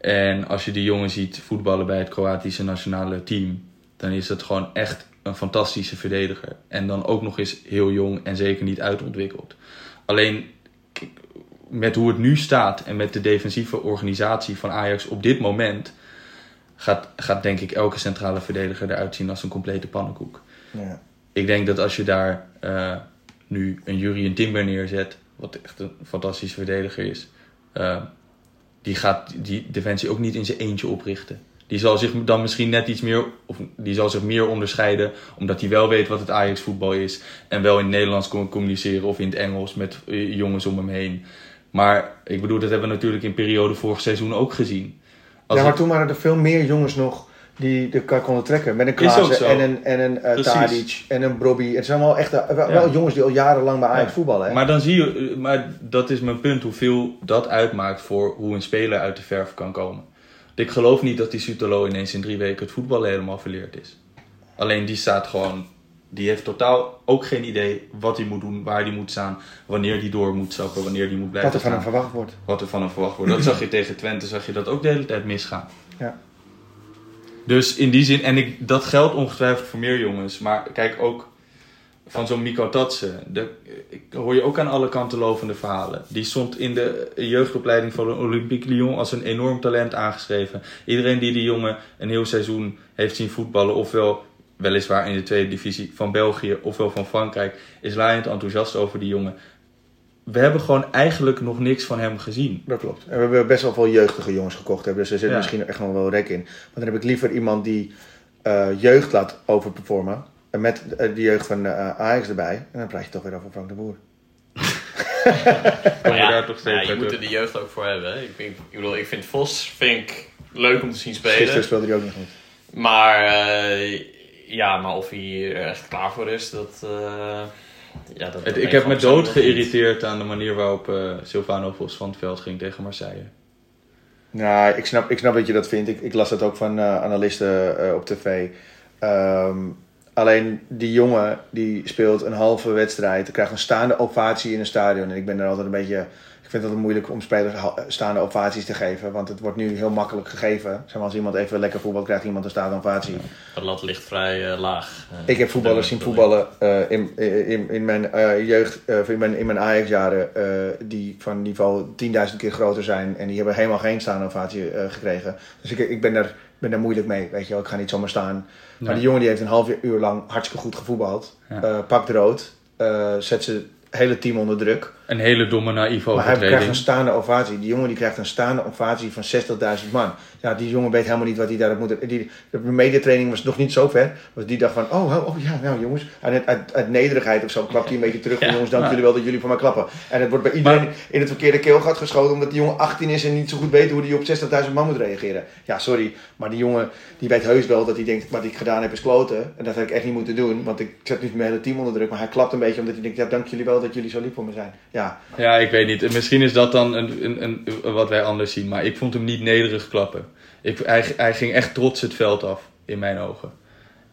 En als je die jongen ziet voetballen bij het Kroatische nationale team. Dan is het gewoon echt een fantastische verdediger. En dan ook nog eens heel jong en zeker niet uitontwikkeld. Alleen met hoe het nu staat en met de defensieve organisatie van Ajax op dit moment. gaat, gaat denk ik elke centrale verdediger eruit zien als een complete pannenkoek. Ja. Ik denk dat als je daar eh, nu een Jurien Timber neerzet, wat echt een fantastische verdediger is, eh, die gaat die defensie ook niet in zijn eentje oprichten. Die zal zich dan misschien net iets meer, of die zal zich meer onderscheiden, omdat hij wel weet wat het Ajax voetbal is. En wel in het Nederlands kon communiceren of in het Engels met eh, jongens om hem heen. Maar ik bedoel, dat hebben we natuurlijk in periode vorig seizoen ook gezien. Als ja, maar toen waren er veel meer jongens nog die de kar konden trekken. Met een Klaassen en een, en een eh, Precies. Tadic en een Brobby. Het zijn wel echt eh, wel, Ja. jongens die al jarenlang bij Ajax Ja. voetballen. Hè? Maar dan zie je, eh, maar dat is mijn punt, hoeveel dat uitmaakt voor hoe een speler uit de verf kan komen. Ik geloof niet dat die Sutalo ineens in drie weken het voetballen helemaal verleerd is. Alleen die staat gewoon, die heeft totaal ook geen idee wat hij moet doen, waar hij moet staan, wanneer hij door moet zakken, wanneer hij moet blijven Wat er van hem verwacht wordt. Wat er van hem verwacht wordt. Dat zag je tegen Twente, zag je dat ook de hele tijd misgaan. Ja. Dus in die zin, en ik, dat geldt ongetwijfeld voor meer jongens. Maar kijk ook van zo'n Miko Tatsen. Ik hoor je ook aan alle kanten lovende verhalen. Die stond in de jeugdopleiding van de Olympique Lyon als een enorm talent aangeschreven. Iedereen die die jongen een heel seizoen heeft zien voetballen, ofwel weliswaar in de tweede divisie van België, ofwel van Frankrijk, is laaiend enthousiast over die jongen. We hebben gewoon eigenlijk nog niks van hem gezien. Dat klopt. En we hebben best wel veel jeugdige jongens gekocht. Hebben, dus er zit Ja. misschien echt nog wel rek in. Maar dan heb ik liever iemand die eh, jeugd laat overperformen. En met eh, de jeugd van eh, Ajax erbij. En dan praat je toch weer over Frank de Boer. We ja, daar toch ja, je moet er de jeugd ook voor hebben. hè. Ik, ik, ik bedoel, ik vind Vos vind ik leuk om te zien Gisteren spelen. speelde hij ook niet goed. Maar eh, ja, maar of hij er echt klaar voor is, dat. Ja, dat, dat Het- weet ik heb me dood geïrriteerd aan de manier waarop eh, Silvano Vos van het veld ging tegen Marseille. Nou, ik snap, ik snap dat je dat vindt. Ik, ik las dat ook van eh, analisten eh, op tv. Ehm, alleen die jongen die speelt een halve wedstrijd, krijgt een staande ovatie in een stadion. En ik ben er altijd een beetje. Ik vind het altijd moeilijk om spelers staande ovaties te geven. Want het wordt nu heel makkelijk gegeven. Zeg maar, als iemand even lekker voetbalt, krijgt iemand een staande ovatie. De lat ligt vrij eh, laag. eh, Ik heb voetballers zien voetballen eh, in, in, in mijn eh, jeugd, eh, in mijn, in mijn Ajax-jaren, eh, die van niveau 10.000 keer groter zijn. En die hebben helemaal geen staande ovatie eh, gekregen. Dus ik, ik ben, daar, ben daar moeilijk mee, weet je wel. Ik ga niet zomaar staan. Maar Ja. die jongen die heeft een half uur lang hartstikke goed gevoetbald. Ja. Eh, pakt rood, eh, zet zijn hele team onder druk. Een hele domme naïeve Maar hij krijgt overtreding. een staande ovatie. Die jongen die krijgt een staande ovatie van 60.000 man. Ja, die jongen weet helemaal niet wat hij daarop moet. Die, de mediatraining was nog niet zo ver. Was die dacht van, oh, oh, oh, ja, nou jongens. Uit, uit, uit nederigheid of zo klapt hij een beetje terug. Ja. jongens, dank jullie wel dat jullie voor mij klappen. En het wordt bij iedereen Maar- in het verkeerde keelgat geschoten. Omdat die jongen 18 is en niet zo goed weet hoe hij op 60.000 man moet reageren. Ja, sorry. Maar die jongen die weet heus wel dat hij denkt, wat ik gedaan heb is kloten. En dat had ik echt niet moeten doen. Want ik zet nu mijn hele team onder druk. Maar hij klapt een beetje omdat hij denkt, ja, dank jullie wel dat jullie zo lief voor me zijn. Ja, Ja, ik weet niet. Misschien is dat dan een, een, een, wat wij anders zien. Maar ik vond hem niet nederig klappen. Ik, hij, hij ging echt trots het veld af, in mijn ogen.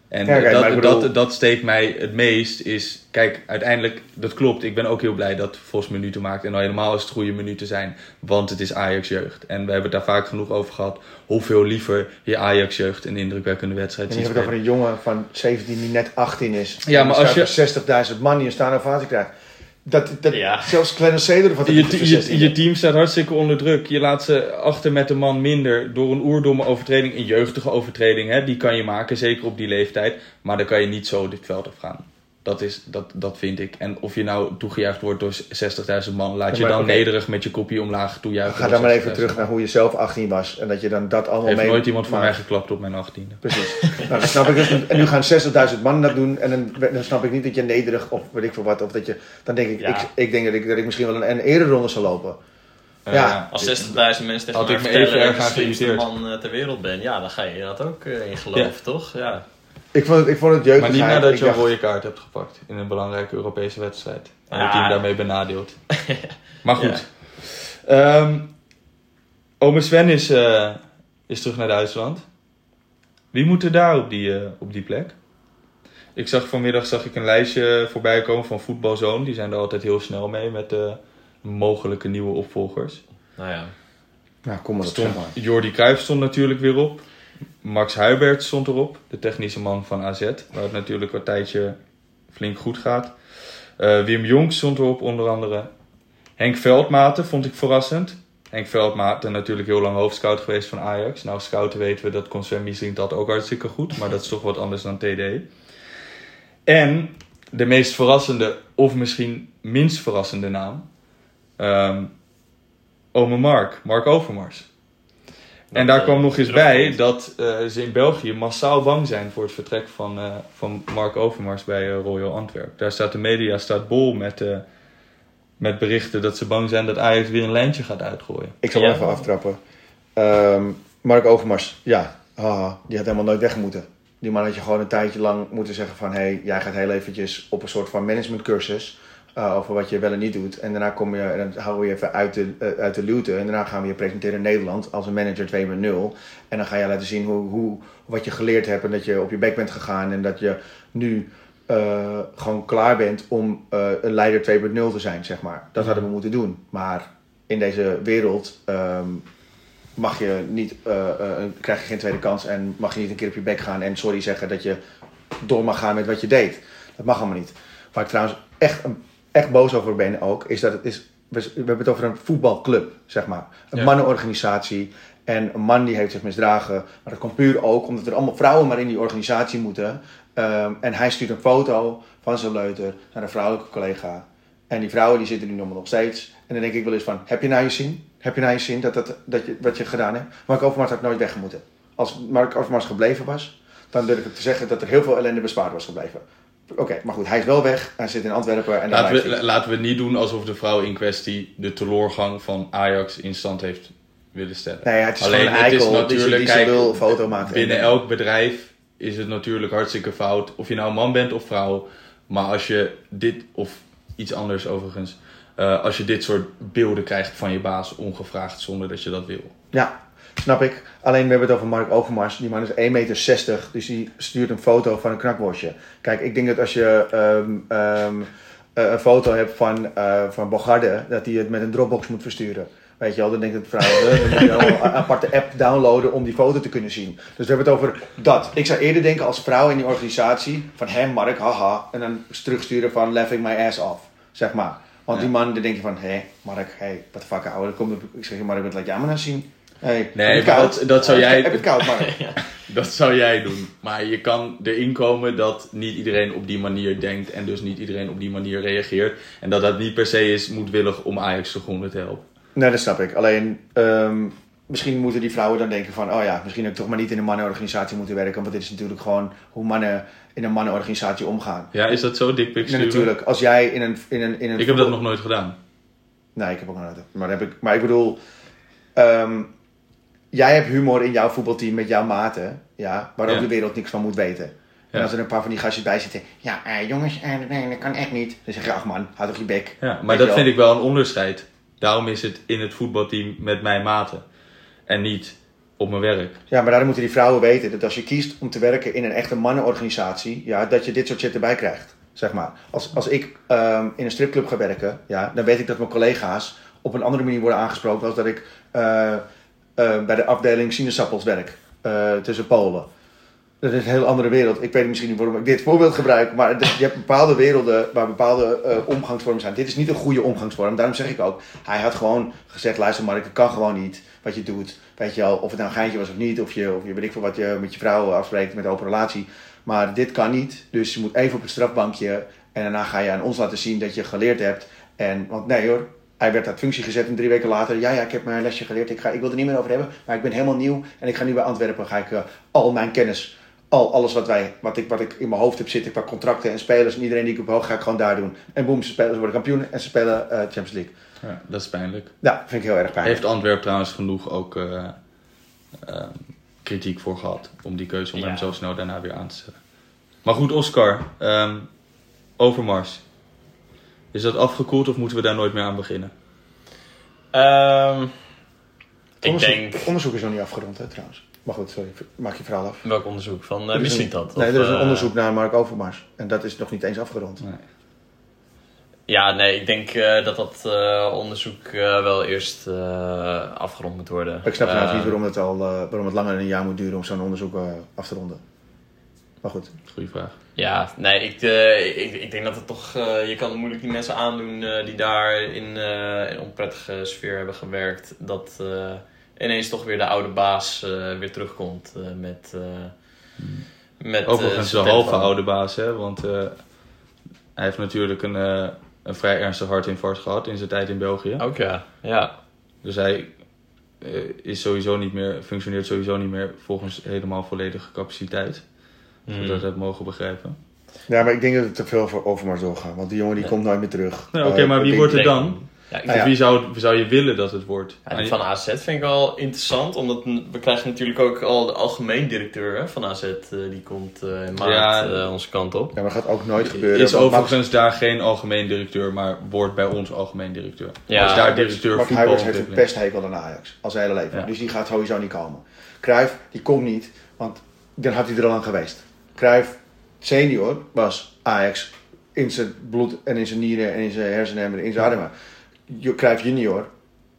En Ja, kijk, dat, bedoel- dat, dat steekt mij het meest. Is, kijk, uiteindelijk, dat klopt. Ik ben ook heel blij dat Vos minuten maakt. En al helemaal als het goede minuten zijn. Want het is Ajax-jeugd. En we hebben het daar vaak genoeg over gehad. Hoeveel liever je Ajax-jeugd een indrukwekkende wedstrijd En ziet je hebt het over een jongen van 17 die net 18 is. Ja, En maar als je- staat voor 60.000 man die een staande ovatie krijgt. Dat, dat, Ja. Zelfs Clarence Seedorf had het niet Je, je, 16. je team staat hartstikke onder druk. Je laat ze achter met een man minder door een oerdomme overtreding, een jeugdige overtreding. Hè, die kan je maken, zeker op die leeftijd. Maar dan kan je niet zo dit veld afgaan. Dat, is, dat, dat vind ik. En of je nou toegejuicht wordt door 60.000 man, laat Ja, je dan nederig met je kopje omlaag toejuichen. Ga dan maar even 60.000 terug naar hoe je zelf 18 was. En dat je dan dat allemaal Heeft mee... nooit iemand van maar- mij geklapt op mijn 18e. Precies. nou, dan snap ik dus. En nu gaan 60.000 man dat doen. En dan, dan snap ik niet dat je nederig of weet ik veel wat. Of dat je... Dan denk ik, Ja. ik, ik denk dat ik, dat ik misschien wel een, een ereronde zal lopen. Eh, Ja. Als 60.000 mensen tegen mij vertellen dat ik de man eh, ter wereld ben, ja, dan ga je dat ook eh, in geloven, toch? Ja. Ik vond het, ik vond het jeugdig. Maar niet nadat je een rode kaart hebt gepakt in een belangrijke Europese wedstrijd. En Ja. het team daarmee benadeeld. maar goed. Ja. Ehm, ome Sven is, eh, is terug naar Duitsland. Wie moet er daar op die, eh, op die plek? Ik zag vanmiddag zag ik een lijstje voorbij komen van Voetbalzoon. Die zijn er altijd heel snel mee met de mogelijke nieuwe opvolgers. Nou ja. Nou, kom maar op, Stond, zeg maar. Jordi Cruijff stond natuurlijk weer op. Max Huibert stond erop, de technische man van AZ, waar het natuurlijk een tijdje flink goed gaat. Eh, Wim Jonk stond erop onder andere. Henk Veldmaten vond ik verrassend. Henk Veldmaat natuurlijk heel lang hoofdscout geweest van Ajax. Nou, scouten weten we dat Concern Miesling dat ook hartstikke goed. Maar dat is toch wat anders dan TD. En de meest verrassende, of misschien minst verrassende naam. ehm Ome Mark, Mark Overmars. En daar eh, kwam nog eens bij dat eh, ze in België massaal bang zijn voor het vertrek van, eh, van Mark Overmars bij Royal Antwerp. Daar staat de media staat bol met, eh, met berichten dat ze bang zijn dat Ajax weer een lijntje gaat uitgooien. Ik zal Ja. even aftrappen. Ehm, Mark Overmars, ja, haha, die had helemaal nooit weg moeten. Die man had je gewoon een tijdje lang moeten zeggen van... hé, hey, jij gaat heel eventjes op een soort van managementcursus... eh, over wat je wel en niet doet. En daarna kom je, en dan houden we je even uit de, eh, uit de luwte. En daarna gaan we je presenteren in Nederland als een manager 2.0. En dan ga je laten zien hoe, hoe, wat je geleerd hebt... en dat je op je bek bent gegaan en dat je nu... eh, gewoon klaar bent om een leider 2.0 te zijn, zeg maar. Dat hadden we moeten doen. Maar in deze wereld ehm, mag je niet, krijg je geen tweede kans en mag je niet een keer op je bek gaan en sorry zeggen dat je door mag gaan met wat je deed. Dat mag allemaal niet. Waar ik trouwens echt, echt boos over ben ook, is dat het is, we, we hebben het over een voetbalclub, zeg maar. Een Ja. mannenorganisatie. En een man die heeft zich misdragen. Maar dat komt puur ook omdat er allemaal vrouwen maar in die organisatie moeten. Ehm, en hij stuurt een foto van zijn leuter naar een vrouwelijke collega. En die vrouwen die zitten nu nog nog steeds. En dan denk ik wel eens van, heb je nou je zin? Heb je nou je zin dat, dat, dat je, wat je gedaan hebt? Mark Overmars had nooit weg moeten. Als Mark Overmars gebleven was, dan durf ik te zeggen dat er heel veel ellende bespaard was gebleven. Oké, maar goed, hij is wel weg. Hij zit in Antwerpen en Laten we, hij. laten we niet doen alsof de vrouw in kwestie de teleurgang van Ajax in stand heeft willen stellen. Nee, het is Alleen, gewoon een het is eikel die, natuurlijk, die zijn kijk, wil foto maakt. Binnen En- elk bedrijf is het natuurlijk hartstikke fout. Of je nou man bent of vrouw. Maar als je dit, of iets anders overigens. eh, als je dit soort beelden krijgt van je baas ongevraagd zonder dat je dat wil. Ja, snap ik. Alleen we hebben het over Mark Overmars. Die man is 1,60 meter, dus die stuurt een foto van een knakworstje. Kijk, ik denk dat als je ehm, ehm, eh, een foto hebt van, eh van Bogarde, dat hij het met een Dropbox moet versturen. Weet je wel, dan denkt het vrouw, eh, dan moet je al een aparte app downloaden om die foto te kunnen zien. Dus we hebben het over dat. Ik zou eerder denken als vrouw in die organisatie van hem, Mark, haha. En dan terugsturen van laughing my ass off, zeg maar. Want die man, dan denk je van, hé, Mark, hé, hey, what the fuck, ouwe. Ik zeg, Mark, wat laat jij me nou zien? Hey, Nee, heb maar koud? dat- dat zou jij- Heb je koud, Mark? Dat zou jij doen. Maar je kan erin komen dat niet iedereen op die manier denkt. En dus niet iedereen op die manier reageert. En dat dat niet per se is moedwillig om Ajax de groene te helpen. Nee, dat snap ik. Alleen, ehm, misschien moeten die vrouwen dan denken van... oh ja, misschien heb ik toch maar niet in een mannenorganisatie moeten werken... want dit is natuurlijk gewoon hoe mannen in een mannenorganisatie omgaan. Ja, is dat zo? Dickpics Nee, natuurlijk. Als jij in een... In een, in een Ik heb dat nog nooit gedaan. Nee, ik heb ook nog nooit. Maar, heb ik, maar ik bedoel... ehm, jij hebt humor in jouw voetbalteam met jouw maten... Ja, waar ook Ja. de wereld niks van moet weten. En als er een paar van die gastjes bij zitten... Ja, eh, jongens, eh, nee, dat kan echt niet. Dan zeg je, ach man, houd toch je bek. Ja, maar dat wel? vind ik wel een onderscheid. Daarom is het in het voetbalteam met mijn maten. En niet op mijn werk. Ja, maar daarom moeten die vrouwen weten dat als je kiest om te werken in een echte mannenorganisatie, ja, dat je dit soort shit erbij krijgt. Zeg maar. Als, als ik ehm, in een stripclub ga werken, ja, dan weet ik dat mijn collega's op een andere manier worden aangesproken als dat ik eh, eh, bij de afdeling sinaasappels werk eh, tussen Polen. Dat is een heel andere wereld. Ik weet misschien niet waarom ik dit voorbeeld gebruik, maar je hebt bepaalde werelden waar bepaalde eh, omgangsvormen zijn. Dit is niet een goede omgangsvorm. Daarom zeg ik ook, hij had gewoon gezegd, luister Mark, het kan gewoon niet wat je doet. Weet je wel, of het nou een geintje was of niet, of je, of je weet ik veel wat je met je vrouw afspreekt met de open relatie. Maar dit kan niet, dus je moet even op het strafbankje en daarna ga je aan ons laten zien dat je geleerd hebt. En, want nee hoor, hij werd uit functie gezet en drie weken later, ja ja, ik heb mijn lesje geleerd, ik, ga, ik wil er niet meer over hebben, maar ik ben helemaal nieuw en ik ga nu bij Antwerpen, ga ik eh, al mijn kennis, al alles wat, wij, wat, ik, wat ik in mijn hoofd heb zitten, qua contracten en spelers en iedereen die ik op hoog ga ik gewoon daar doen. En boem, ze spelen, ze worden kampioen en ze spelen eh, Champions League. Ja, dat is pijnlijk. Ja, vind ik heel erg pijnlijk. Heeft Antwerp trouwens genoeg ook eh, kritiek voor gehad. Om die keuze om Ja. hem zo snel daarna weer aan te stellen. Maar goed, Oscar. ehm, Overmars. Is dat afgekoeld of moeten we daar nooit meer aan beginnen? Ehm, ik onderzoek, denk... onderzoek is nog niet afgerond, hè, trouwens. Maar goed, sorry, maak je verhaal af. Welk onderzoek? Van uh, is misschien dat? Nee, of, er is een eh, onderzoek naar Mark Overmars. En dat is nog niet eens afgerond. Nee. Ja, nee, ik denk eh, dat dat eh, onderzoek eh, wel eerst eh, afgerond moet worden. Ik snap Eh, niet waarom het, al, eh, waarom het langer dan een jaar moet duren om zo'n onderzoek af te ronden. Maar goed. Goeie vraag. Ja, nee, ik, eh, ik, ik denk dat het toch... eh, je kan het moeilijk die mensen aandoen eh, die daar in een onprettige sfeer hebben gewerkt. Dat ineens toch weer de oude baas weer terugkomt met... eh met Overigens de halve oude baas, hè? Want hij heeft natuurlijk een, een vrij ernstig hartinfarct gehad in zijn tijd in België. Ook ja, ja. Dus hij is sowieso niet meer, functioneert sowieso niet meer volgens helemaal volledige capaciteit. Als we Hmm. dat hebben mogen begrijpen. Ja, maar ik denk dat het te veel voor Overmars doorgaat. Want die jongen die Nee. komt nooit meer terug. Oké, Eh, maar wie wordt het Nee. dan? Ja, ik Nou ja. Wie zou, zou je willen dat het wordt? Ja, van AZ vind ik wel interessant, omdat we krijgen natuurlijk ook al de algemeen directeur hè, van AZ, eh, die komt eh, in maart Ja. eh, onze kant op. Ja, maar dat gaat ook nooit gebeuren. is Max- overigens daar geen algemeen directeur, maar wordt bij ons algemeen directeur. Ja, Als daar Max- directeur Max Huibers heeft een pesthekel aan Ajax. Al zijn hele leven. Ja. Dus die gaat sowieso niet komen. Cruijff, die komt niet. Want dan had hij er al aan geweest. Cruijff senior was Ajax in zijn bloed en in zijn nieren en in zijn hersenen en in zijn harten. Jo- Cruijff junior,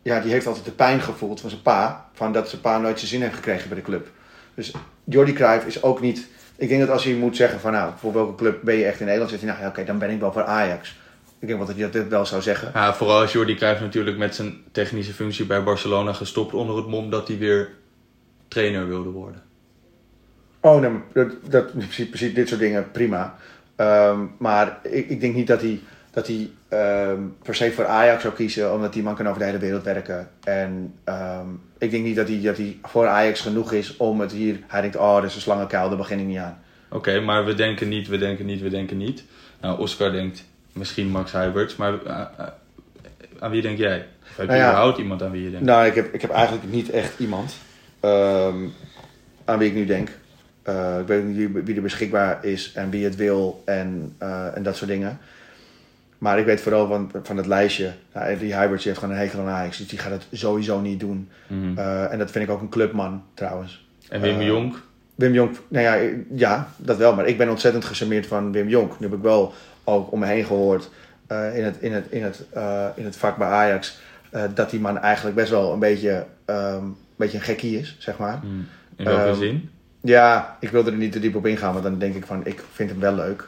ja, die heeft altijd de pijn gevoeld van zijn pa. Van dat zijn pa nooit zijn zin heeft gekregen bij de club. Dus Jordi Cruijff is ook niet... Ik denk dat als je moet zeggen van nou, voor welke club ben je echt in Nederland? Zegt hij nou ja, oké, dan ben ik wel voor Ajax. Ik denk dat hij dat wel zou zeggen. Ja, vooral als Jordi Cruijff natuurlijk met zijn technische functie bij Barcelona gestopt onder het mom dat hij weer trainer wilde worden. Oh, nee, dat, dat, precies, dit soort dingen, prima. Ehm, maar ik, ik denk niet dat hij, dat hij ehm, per se voor Ajax zou kiezen, omdat die man kan over de hele wereld werken. En ehm, ik denk niet dat hij, dat hij voor Ajax genoeg is om het hier... Hij denkt, oh, dat is een slangenkuil, daar begin ik niet aan. Oké, maar we denken niet, we denken niet, we denken niet. Nou, Oscar denkt misschien Max Huiberts, maar eh, eh, aan wie denk jij? Of heb je Nou ja. iemand aan wie je denkt? Nou, ik heb, ik heb eigenlijk niet echt iemand aan wie ik nu denk. Eh, ik weet niet wie, wie er beschikbaar is en wie het wil en, eh, en dat soort dingen. Maar ik weet vooral van, van het lijstje. Nou, die Hybrid heeft gewoon een hekel aan Ajax, dus die gaat het sowieso niet doen. Mhm. Eh, en dat vind ik ook een clubman trouwens. En Wim Jonk? Wim Jonk, nou ja, ja, dat wel. Maar ik ben ontzettend gecharmeerd van Wim Jonk. Nu heb ik wel ook om me heen gehoord eh, in, het, in, het, in, het, in het vak bij Ajax... dat die man eigenlijk best wel een beetje, ehm, een, beetje een gekkie is, zeg maar. Mhm. In welke ehm, zin? Ja, ik wilde er niet te diep op ingaan, want dan denk ik van, ik vind hem wel leuk.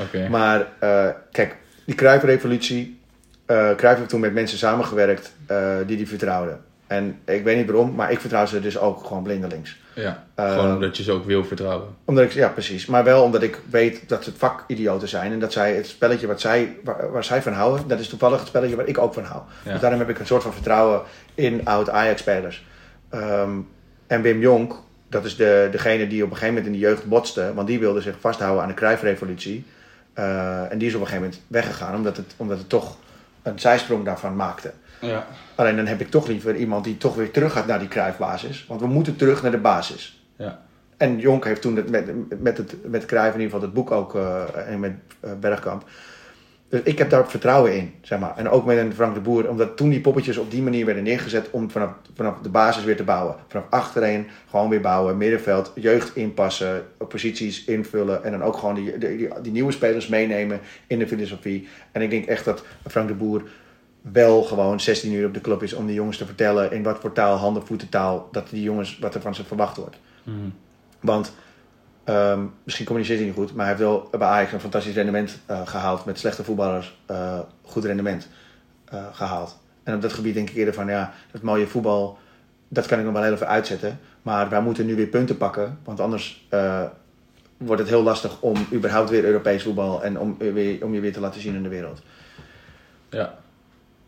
Oké. Maar eh, kijk, die Cruijff-revolutie... eh Cruijff heeft toen met mensen samengewerkt eh, die die vertrouwden. En ik weet niet waarom, maar ik vertrouw ze dus ook gewoon blindelings. Ja, gewoon omdat je ze ook wil vertrouwen. Omdat ik, ja, precies. Maar wel omdat ik weet dat ze het vakidioten zijn. En dat zij het spelletje wat zij, waar, waar zij van houden, dat is toevallig het spelletje waar ik ook van hou. Ja. Dus daarom heb ik een soort van vertrouwen in oud-Ajax-spelers. Ehm, en Wim Jonk, dat is de, degene die op een gegeven moment in de jeugd botste. Want die wilde zich vasthouden aan de Cruijff-revolutie. Eh, en die is op een gegeven moment weggegaan, omdat het, omdat het toch een zijsprong daarvan maakte. Ja. Alleen dan heb ik toch liever iemand die toch weer terug gaat naar die Cruijff-basis. Want we moeten terug naar de basis. Ja. En Jonk heeft toen het met, met, het, met Cruijff in ieder geval het boek ook eh, en met eh, Bergkamp. Dus ik heb daar vertrouwen in, zeg maar. En ook met een Frank de Boer, omdat toen die poppetjes op die manier werden neergezet om vanaf, vanaf de basis weer te bouwen. Vanaf achterin gewoon weer bouwen, middenveld, jeugd inpassen, posities invullen en dan ook gewoon die, die, die, die nieuwe spelers meenemen in de filosofie. En ik denk echt dat Frank de Boer wel gewoon 16 uur op de club is om die jongens te vertellen in wat voor taal, handen, voeten taal, dat die jongens wat er van ze verwacht wordt. Mhm. Want ehm, misschien communiceert hij niet goed, maar hij heeft wel bij Ajax een fantastisch rendement eh, gehaald. Met slechte voetballers eh, goed rendement eh, gehaald. En op dat gebied denk ik eerder van ja, dat mooie voetbal, dat kan ik nog wel heel even uitzetten. Maar wij moeten nu weer punten pakken, want anders wordt het heel lastig om überhaupt weer Europees voetbal en om, weer, om je weer te laten zien in de wereld. Ja,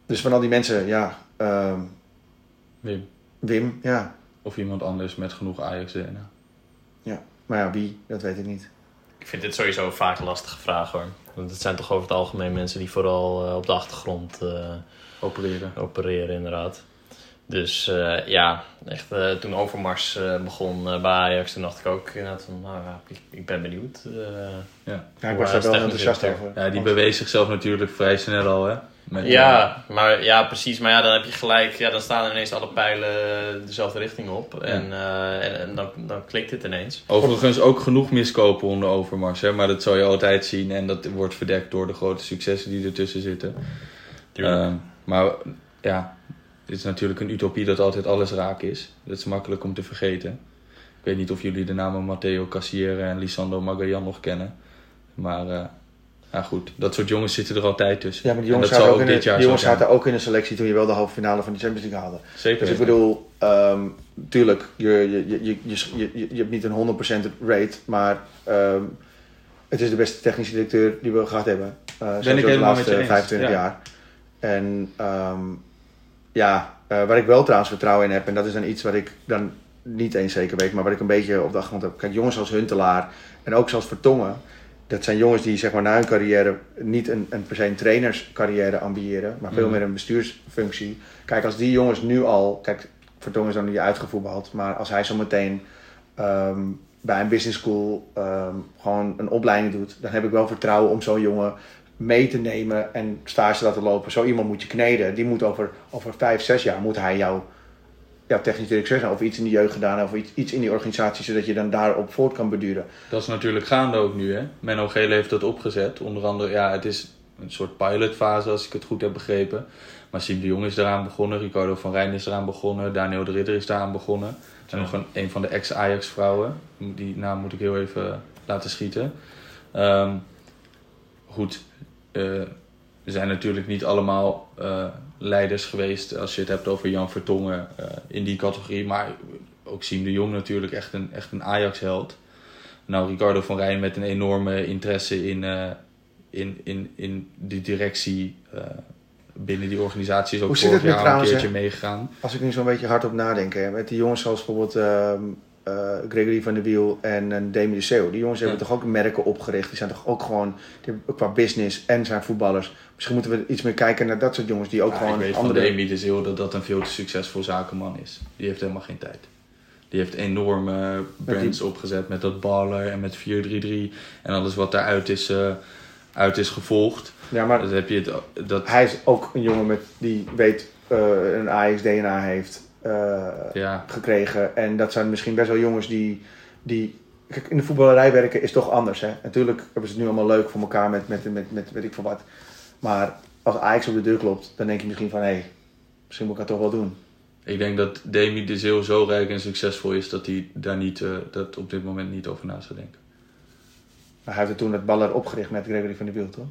Dus van al die mensen, ja, ehm, Wim. Wim, ja. Of iemand anders met genoeg Ajax-DNA. Maar ja, wie, dat weet ik niet. Ik vind dit sowieso vaak een lastige vraag hoor. Want het zijn toch over het algemeen mensen die vooral eh, op de achtergrond eh, Opereren. opereren inderdaad. Dus eh, ja, echt toen Overmars eh, begon eh, bij Ajax, toen dacht ik ook inderdaad van, nou ja, ik, ik ben benieuwd. eh, Ja. Ja, ik was daar wel enthousiast over. ja, die bewees zichzelf natuurlijk vrij snel al, hè? Met, eh, Ja, maar ja, precies. Maar ja, dan heb je gelijk. Ja, dan staan ineens alle pijlen dezelfde richting op. En, eh, en, en dan, dan klikt het ineens. Overigens ook genoeg miskopen onder Overmars, hè? maar dat zal je altijd zien en dat wordt verdekt door de grote successen die ertussen zitten. Ehm, maar ja, het is natuurlijk een utopie dat altijd alles raak is. Dat is makkelijk om te vergeten. Ik weet niet of jullie de namen Matteo Cassiere en Lisandro Magallan nog kennen. Maar ja, goed, dat soort jongens zitten er altijd tussen. Ja, maar die jongens, zaten ook, in de, die jongens zaten ook in de selectie toen je wel de halve finale van de Champions League haalde. Zeker. Dus ik bedoel, ehm tuurlijk, je, je, je, je, je, je, je hebt niet een 100% rate, maar ehm, het is de beste technische directeur die we gehad hebben. Uh, ik de laatste je eens, 25 ja. jaar. En ehm, ja, eh, waar ik wel trouwens vertrouwen in heb, en dat is dan iets wat ik dan niet eens zeker weet, maar wat ik een beetje op de achtergrond heb. Kijk, jongens als Huntelaar en ook zoals Vertongen, dat zijn jongens die zeg maar na hun carrière niet een, een per se een trainerscarrière ambiëren, maar veel Mhm. meer een bestuursfunctie. Kijk, als die jongens nu al, kijk, Vertongen is dan niet uitgevoetbald, maar als hij zo meteen ehm, bij een business school ehm, gewoon een opleiding doet, dan heb ik wel vertrouwen om zo'n jongen mee te nemen en stage te laten lopen. Zo iemand moet je kneden. Die moet over, over vijf, zes jaar moet hij jou, jouw technisch directeur zijn of iets in de jeugd gedaan of iets, iets in die organisatie, zodat je dan daarop voort kan beduren. Dat is natuurlijk gaande ook nu, hè. Menno Gele heeft dat opgezet. Onder andere, ja, het is een soort pilotfase, als ik het goed heb begrepen. Maar Siem de Jong is eraan begonnen, Ricardo van Rijn is eraan begonnen, Daniel de Ridder is daaraan begonnen. En nog een, een van de ex-Ajax-vrouwen, die naam moet ik heel even laten schieten. Ehm, goed, eh, er zijn natuurlijk niet allemaal eh, leiders geweest, als je het hebt over Jan Vertongen, eh, in die categorie. Maar ook Siem de Jong natuurlijk echt een, echt een Ajax-held. Nou, Ricardo van Rijn met een enorme interesse in, eh, in, in, in de directie eh, binnen die organisatie. Is ook Hoe vorig jaar al een trouwens, keertje meegegaan. Als ik nu zo'n beetje hard op nadenk, hè, met die jongens zoals bijvoorbeeld ehm, eh, Gregory van der Wiel en, en Demi de Seo. Die jongens hebben Ja. toch ook merken opgericht. Die zijn toch ook gewoon die qua business en zijn voetballers. Misschien moeten we iets meer kijken naar dat soort jongens die ook Ja, gewoon ik weet andere... van Demi de Zeeuw dat dat een veel te succesvol zakenman is. Die heeft helemaal geen tijd. Die heeft enorme brands opgezet met dat baller en met 4-3-3 en alles wat daaruit is, eh, uit is gevolgd. Ja, maar Dat heb je het, dat, hij is ook een jongen met, die weet eh, een Ajax-DNA heeft eh, ja, gekregen. En dat zijn misschien best wel jongens die, die... Kijk, in de voetballerij werken is toch anders. Hè? Natuurlijk hebben ze het nu allemaal leuk voor elkaar met, met, met, met weet ik veel wat. Maar als Ajax op de deur klopt, dan denk je misschien van... Hé, hey, misschien moet ik dat toch wel doen. ik denk dat Demi de Zeeuw zo rijk en succesvol is dat hij daar niet, eh, dat op dit moment niet over na zou denken. Maar hij heeft er toen het baller opgericht met Gregory van der Wiel, toch?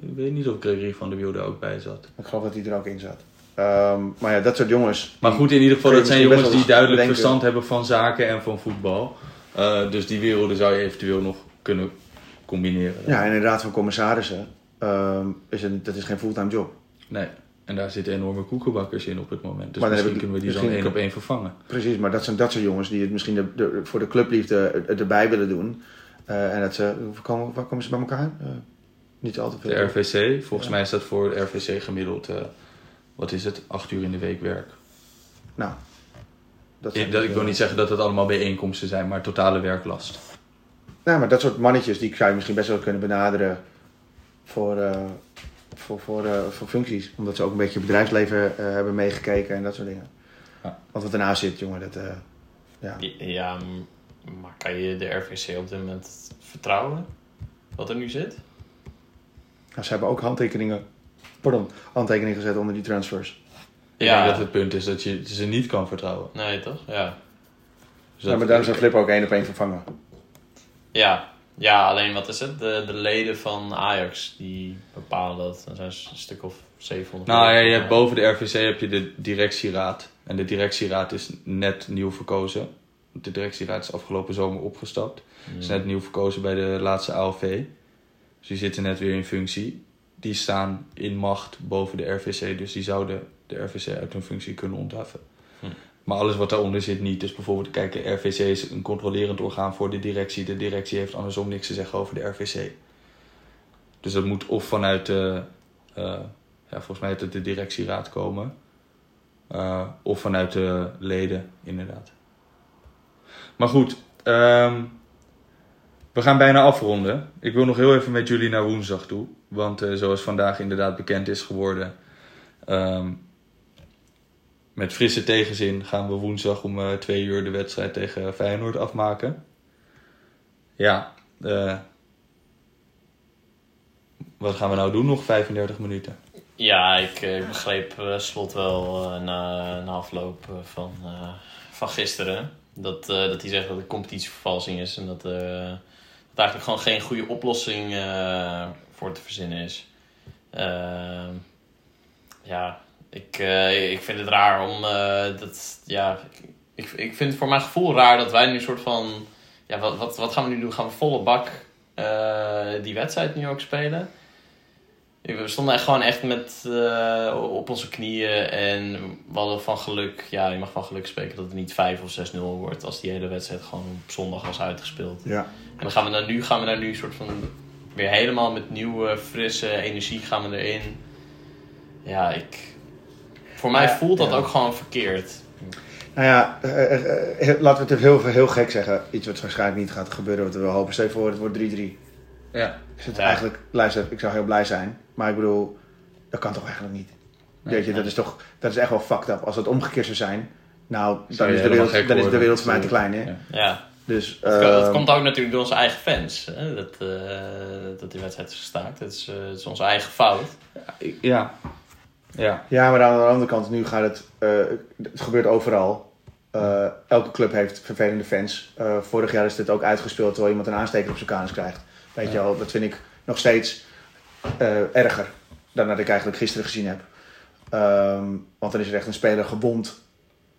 Ik weet niet of Gregory van der Wiel er ook bij zat. Ik geloof dat hij er ook in zat. Ehm, maar ja, dat soort jongens... Maar goed, in ieder geval, dat zijn jongens die duidelijk verstand hebben van zaken en van voetbal. Eh, dus die werelden zou je eventueel nog kunnen combineren. Ja, en in de raad van commissarissen ehm, is het, dat is geen fulltime job. Nee, en daar zitten enorme koekenbakkers in op het moment. Dus Maar misschien ik- kunnen we die dan één op één vervangen. Precies, maar dat zijn dat soort jongens die het misschien de, de- voor de clubliefde er- erbij willen doen. Eh, en dat ze, waar komen, waar komen ze bij elkaar? Eh, niet al te veel. De RVC, volgens Ja. mij is dat voor de RVC gemiddeld, wat is het, acht uur in de week werk. Nou, dat Ik, dat, ik wil niet zeggen dat het allemaal bijeenkomsten zijn, maar totale werklast. Nou, maar dat soort mannetjes die zou je misschien best wel kunnen benaderen voor, eh, voor, voor, eh, voor functies. Omdat ze ook een beetje bedrijfsleven eh, hebben meegekeken en dat soort dingen. Ja. Want wat ernaast zit, jongen, dat... eh, ja. Ja, maar kan je de RVC op dit moment vertrouwen? Wat er nu zit? Nou, ze hebben ook handtekeningen, pardon, handtekeningen gezet onder die transfers. Ik Ja. denk dat het punt is dat je ze niet kan vertrouwen. Nee, toch? Ja. Dus ja, maar daar zou Flip ook één op één vervangen. Ja. Ja, alleen wat is het? De, de leden van Ajax die bepalen dat. Dan zijn ze een stuk of 700. Nou ja, je hebt boven de RVC heb je de directieraad. En de directieraad is net nieuw verkozen. De directieraad is afgelopen zomer opgestapt. Mm. Is net nieuw verkozen bij de laatste ALV. Dus die zitten net weer in functie. Die staan in macht boven de RVC. Dus die zouden de RVC uit hun functie kunnen ontheffen. Hm. Maar alles wat daaronder zit niet. Dus bijvoorbeeld, kijk, de RVC is een controlerend orgaan voor de directie. De directie heeft andersom niks te zeggen over de RVC. Dus dat moet of vanuit de, eh, ja, volgens mij het de directieraad komen. eh, of vanuit de leden, inderdaad. Maar goed, ehm, we gaan bijna afronden. Ik wil nog heel even met jullie naar woensdag toe. Want eh, zoals vandaag inderdaad bekend is geworden, ehm, met frisse tegenzin gaan we woensdag om eh, twee uur de wedstrijd tegen Feyenoord afmaken. Ja, eh, wat gaan we nou doen? Nog 35 minuten. Ja, ik, ik begreep Slot wel na, na afloop van, van gisteren. Dat, dat hij zegt dat het competitievervalsing is en dat, dat eigenlijk gewoon geen goede oplossing eh, voor te verzinnen is. Ehm, ja, ik, eh, ik vind het raar om eh, dat. Ja, ik, ik vind het voor mijn gevoel raar dat wij nu een soort van. Ja, wat, wat, wat gaan we nu doen? Gaan we volle bak eh, die wedstrijd nu ook spelen? We stonden echt gewoon echt met, op onze knieën en we hadden van geluk, ja, je mag van geluk spreken dat het niet 5 of 6-0 wordt als die hele wedstrijd gewoon op zondag was uitgespeeld. Ja. En dan gaan we daar nu, gaan we daar nu soort van weer helemaal met nieuwe, frisse energie gaan we erin. Ja, ik, voor mij Ja, voelt dat ja. ook gewoon verkeerd. Nou ja, eh, eh, eh, laten we het heel, heel gek zeggen. Iets wat waarschijnlijk niet gaat gebeuren, wat we hopen. Stel voor, het wordt 3-3. Ja. Is het Ja. eigenlijk, luister, ik zou heel blij zijn. Maar ik bedoel, dat kan toch eigenlijk niet? Nee. Weet je, dat is toch, dat is echt wel fucked up. Als het omgekeerd zou zijn, nou, dan is, de wereld, dan is de wereld voor mij te klein, hè? Ja. Dus, dat, dat ehm, komt ook natuurlijk door onze eigen fans. Hè? Dat, eh, dat die wedstrijd is gestaakt. Het is, eh, het is onze eigen fout. Ja. Ja. Ja, maar aan de andere kant, nu gaat het, eh, het gebeurt overal. Eh, elke club heeft vervelende fans. Eh, vorig jaar is dit ook uitgespeeld terwijl iemand een aansteker op zijn kanus krijgt. Weet je wel, dat vind ik nog steeds eh, erger dan dat ik eigenlijk gisteren gezien heb. Ehm, want dan is er echt een speler gewond.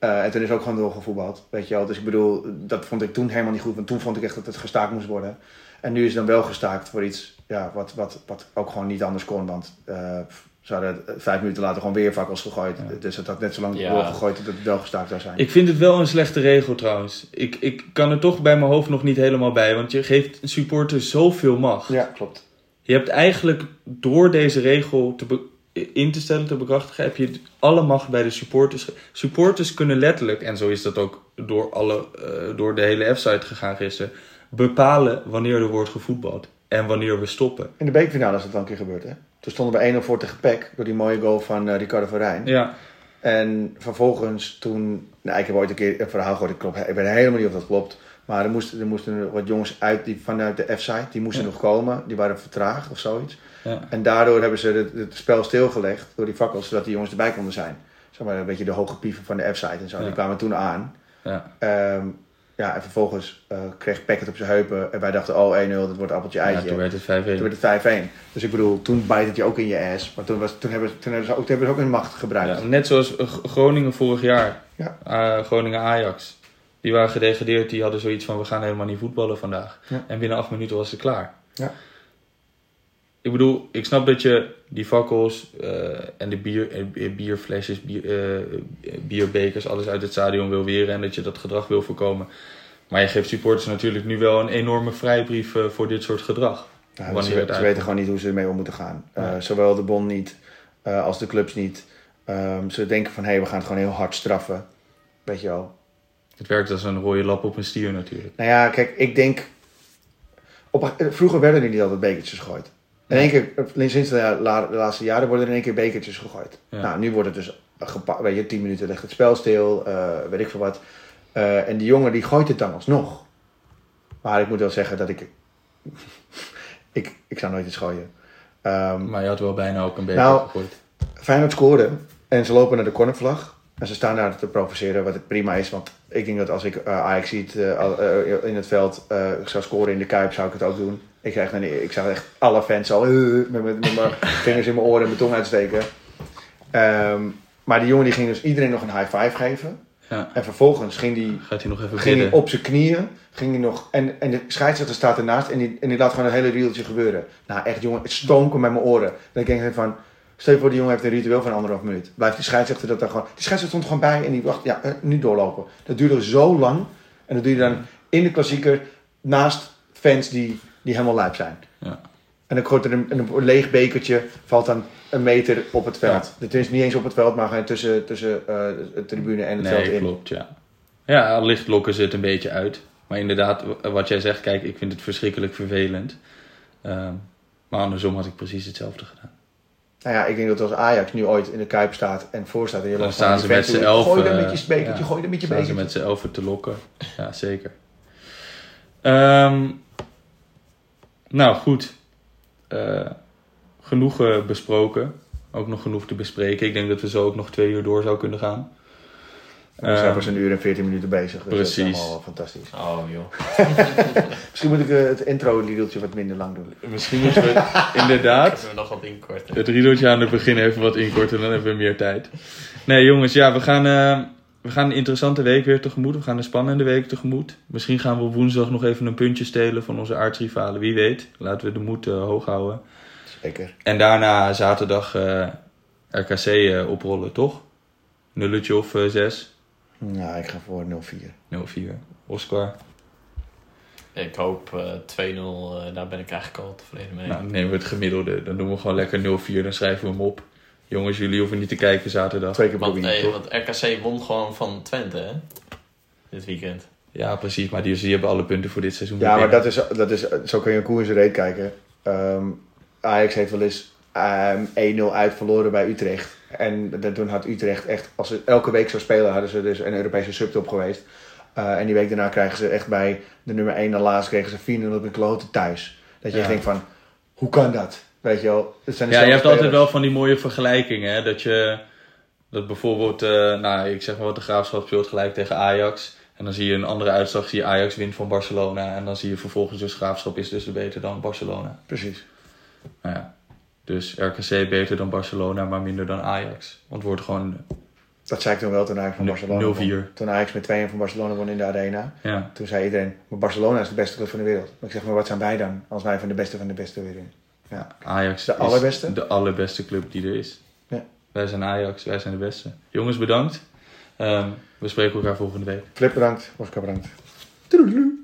Eh, en toen is ook gewoon doorgevoetbald. Weet je wel, dus ik bedoel, dat vond ik toen helemaal niet goed. Want toen vond ik echt dat het gestaakt moest worden. En nu is het dan wel gestaakt voor iets ja, wat, wat, wat ook gewoon niet anders kon. Want eh, ze hadden vijf minuten later gewoon weer fakkels gegooid. Ja. Dus het had net zo lang Ja. doorgegooid dat het wel gestaakt zou zijn. Ik vind het wel een slechte regel trouwens. Ik, ik kan er toch bij mijn hoofd nog niet helemaal bij. Want je geeft supporters zoveel macht. Ja, klopt. Je hebt eigenlijk door deze regel te in te stellen, te bekrachtigen, heb je alle macht bij de supporters. Supporters kunnen letterlijk, en zo is dat ook door, alle, eh, door de hele F-site gegaan gisteren, bepalen wanneer er wordt gevoetbald en wanneer we stoppen. In de bekerfinale is dat wel een keer gebeurd, hè? Toen stonden we 1-0 voor tegen PEC door die mooie goal van eh, Ricardo van Rijn. Ja, En vervolgens toen... Nou, ik heb ooit een keer een verhaal gehoord, ik, klopt, ik weet helemaal niet of dat klopt. Maar er moesten, er moesten wat jongens uit die, vanuit de F-site, die moesten Ja. nog komen. Die waren vertraagd of zoiets. Ja. En daardoor hebben ze het, het spel stilgelegd door die fakkels, zodat die jongens erbij konden zijn. Zeg maar een beetje de hoge pieven van de F-site en zo. Ja. Die kwamen toen aan. ja. Ehm, ja, en vervolgens eh, kreeg Peck het op zijn heupen. En wij dachten, oh 1-0, dat wordt appeltje ja eitje. toen werd het 5-1. Toen werd het 5-1. Dus ik bedoel, toen bijt het je ook in je ass. Maar toen, was, toen, hebben, toen, hebben, ze ook, toen hebben ze ook hun macht gebruikt. Ja, net zoals eh, Groningen vorig jaar. Ja. Eh, Groningen Ajax. Die waren gedegradeerd, die hadden zoiets van we gaan helemaal niet voetballen vandaag. Ja. En binnen acht minuten was het klaar. Ja. Ik bedoel, ik snap dat je die fakkels eh, en de bier, eh, bierflesjes, bier, eh, bierbekers, alles uit het stadion wil weren en dat je dat gedrag wil voorkomen. Maar je geeft supporters natuurlijk nu wel een enorme vrijbrief eh, voor dit soort gedrag. Wanneer ze, weten gewoon niet hoe ze ermee om moeten gaan. Eh, Ja. Zowel de bond niet eh, als de clubs niet. Ehm, ze denken van hé, we gaan het gewoon heel hard straffen. Weet je wel. Het werkt als een rode lap op een stier natuurlijk. Nou ja, kijk, ik denk. Op, eh, vroeger werden er niet altijd bekertjes gegooid. In één keer, eh, sinds de, la- de laatste jaren worden er in één keer bekertjes gegooid. Ja. Nou, nu wordt het dus gepakt. Weet je, 10 minuten ligt het spel stil, eh, weet ik veel wat. Eh, en die jongen die gooit het dan alsnog. Maar ik moet wel zeggen dat ik. ik, ik zou nooit iets gooien. Ehm, Maar je had wel bijna ook een beker Nou, gegooid. Feyenoord scoorde en ze lopen naar de cornervlag. En ze staan daar te provoceren, wat het prima is. Want ik denk dat als ik eh, Ajax ziet eh, eh, in het veld eh, zou scoren in de Kuip, zou ik het ook doen. Ik zag, nee, ik zag echt alle fans al met, met, met mijn vingers in mijn oren en mijn tong uitsteken. Ehm, maar die jongen die ging dus iedereen nog een high five geven. Ja. En vervolgens ging die, Gaat hij nog even ging hij op zijn knieën. Ging hij nog, en, en de scheidsrechter staat ernaast en die, en die laat gewoon een hele rieltje gebeuren. Nou echt jongen, het stonk met mijn oren. Dan denk ik van, stel je voor die jongen heeft een ritueel van anderhalf minuut. Blijft die scheidsrechter dat dan gewoon... Die scheidsrechter stond gewoon bij en die wacht, ja, eh, nu doorlopen. Dat duurde zo lang. En dat doe je dan in de klassieker naast fans die, die helemaal lijp zijn. Ja. En dan gooit er een, een leeg bekertje, valt dan een meter op het veld. Het is niet eens op het veld, maar tussen, tussen eh, de tribune en het veld Nee, in. klopt, ja. Ja, licht lokken ze het een beetje uit. Maar inderdaad, w- wat jij zegt, kijk, ik vind het verschrikkelijk vervelend. Ehm, maar andersom had ik precies hetzelfde gedaan. Nou ja, ik denk dat als Ajax nu ooit in de Kuip staat en voor staat en je Dan staan ze met z'n elf. Gooi dan met je ja, gooi dan met je staan ze bekertje. met z'n elfen te lokken. Ja, zeker. Ehm, nou, goed. Eh, genoeg besproken. Ook nog genoeg te bespreken. Ik denk dat we zo ook nog twee uur door zou kunnen gaan. We zijn Ehm, pas een uur en 14 minuten bezig. Dus precies. Dat is allemaal fantastisch. Oh joh. Misschien moet ik eh, het intro-riedeltje wat minder lang doen. Misschien moeten we inderdaad Kunnen we nog wat inkorten? het riedeltje aan het begin even wat inkorten, dan hebben we meer tijd. Nee jongens, ja, we gaan, eh, we gaan een interessante week weer tegemoet. We gaan een spannende week tegemoet. Misschien gaan we op woensdag nog even een puntje stelen van onze aardsrivalen. Wie weet. Laten we de moed eh, hoog houden. Zeker. En daarna zaterdag eh, RKC eh, oprollen, toch? Nulletje of zes? Nou, ik ga voor 0-4. 0-4. Oscar. Ik hoop eh 2-0, eh, daar ben ik eigenlijk al tevreden mee. Nou, dan nemen we het gemiddelde. Dan doen we gewoon lekker 0-4. Dan schrijven we hem op. Jongens, jullie hoeven niet te kijken zaterdag. Twee keer want, hey, toch? want RKC won gewoon van Twente, hè? Dit weekend. Ja, precies. Maar die, die hebben alle punten voor dit seizoen. Ja, maar dat is, dat is, zo kun je een koe in zijn reet kijken. Ehm, Ajax heeft wel eens ehm, 1-0 uit verloren bij Utrecht. En dat- toen had Utrecht echt, als ze elke week zou spelen, hadden ze dus een Europese subtop geweest. Eh, en die week daarna krijgen ze echt bij de nummer 1 en laatst kregen ze 4-0 op een klote thuis. Dat je Ja. echt denkt van, hoe kan dat? Weet je wel, het zijn Ja, je hebt altijd wel van die mooie vergelijkingen. Hè? Dat je... Dat bijvoorbeeld... eh, nou, ik zeg maar wat de Graafschap speelt gelijk tegen Ajax. En dan zie je een andere uitslag. Zie je Ajax wint van Barcelona. En dan zie je vervolgens dus Graafschap is dus beter dan Barcelona. Precies. Nou ja. Dus RKC beter dan Barcelona, maar minder dan Ajax. Want het wordt gewoon... Dat zei ik toen wel toen Ajax van Barcelona 0-4. won. Toen Ajax met 2-1 van Barcelona won in de Arena. Ja, Toen zei iedereen, maar Barcelona is de beste club van de wereld. Maar ik zeg, maar wat zijn wij dan als wij van de beste van de beste weer? Ja. Ajax De is allerbeste? de allerbeste club die er is. Ja. Wij zijn Ajax, wij zijn de beste. Jongens, bedankt. Ehm, we spreken elkaar volgende week. Flip bedankt, Oscar bedankt. Toedeloe.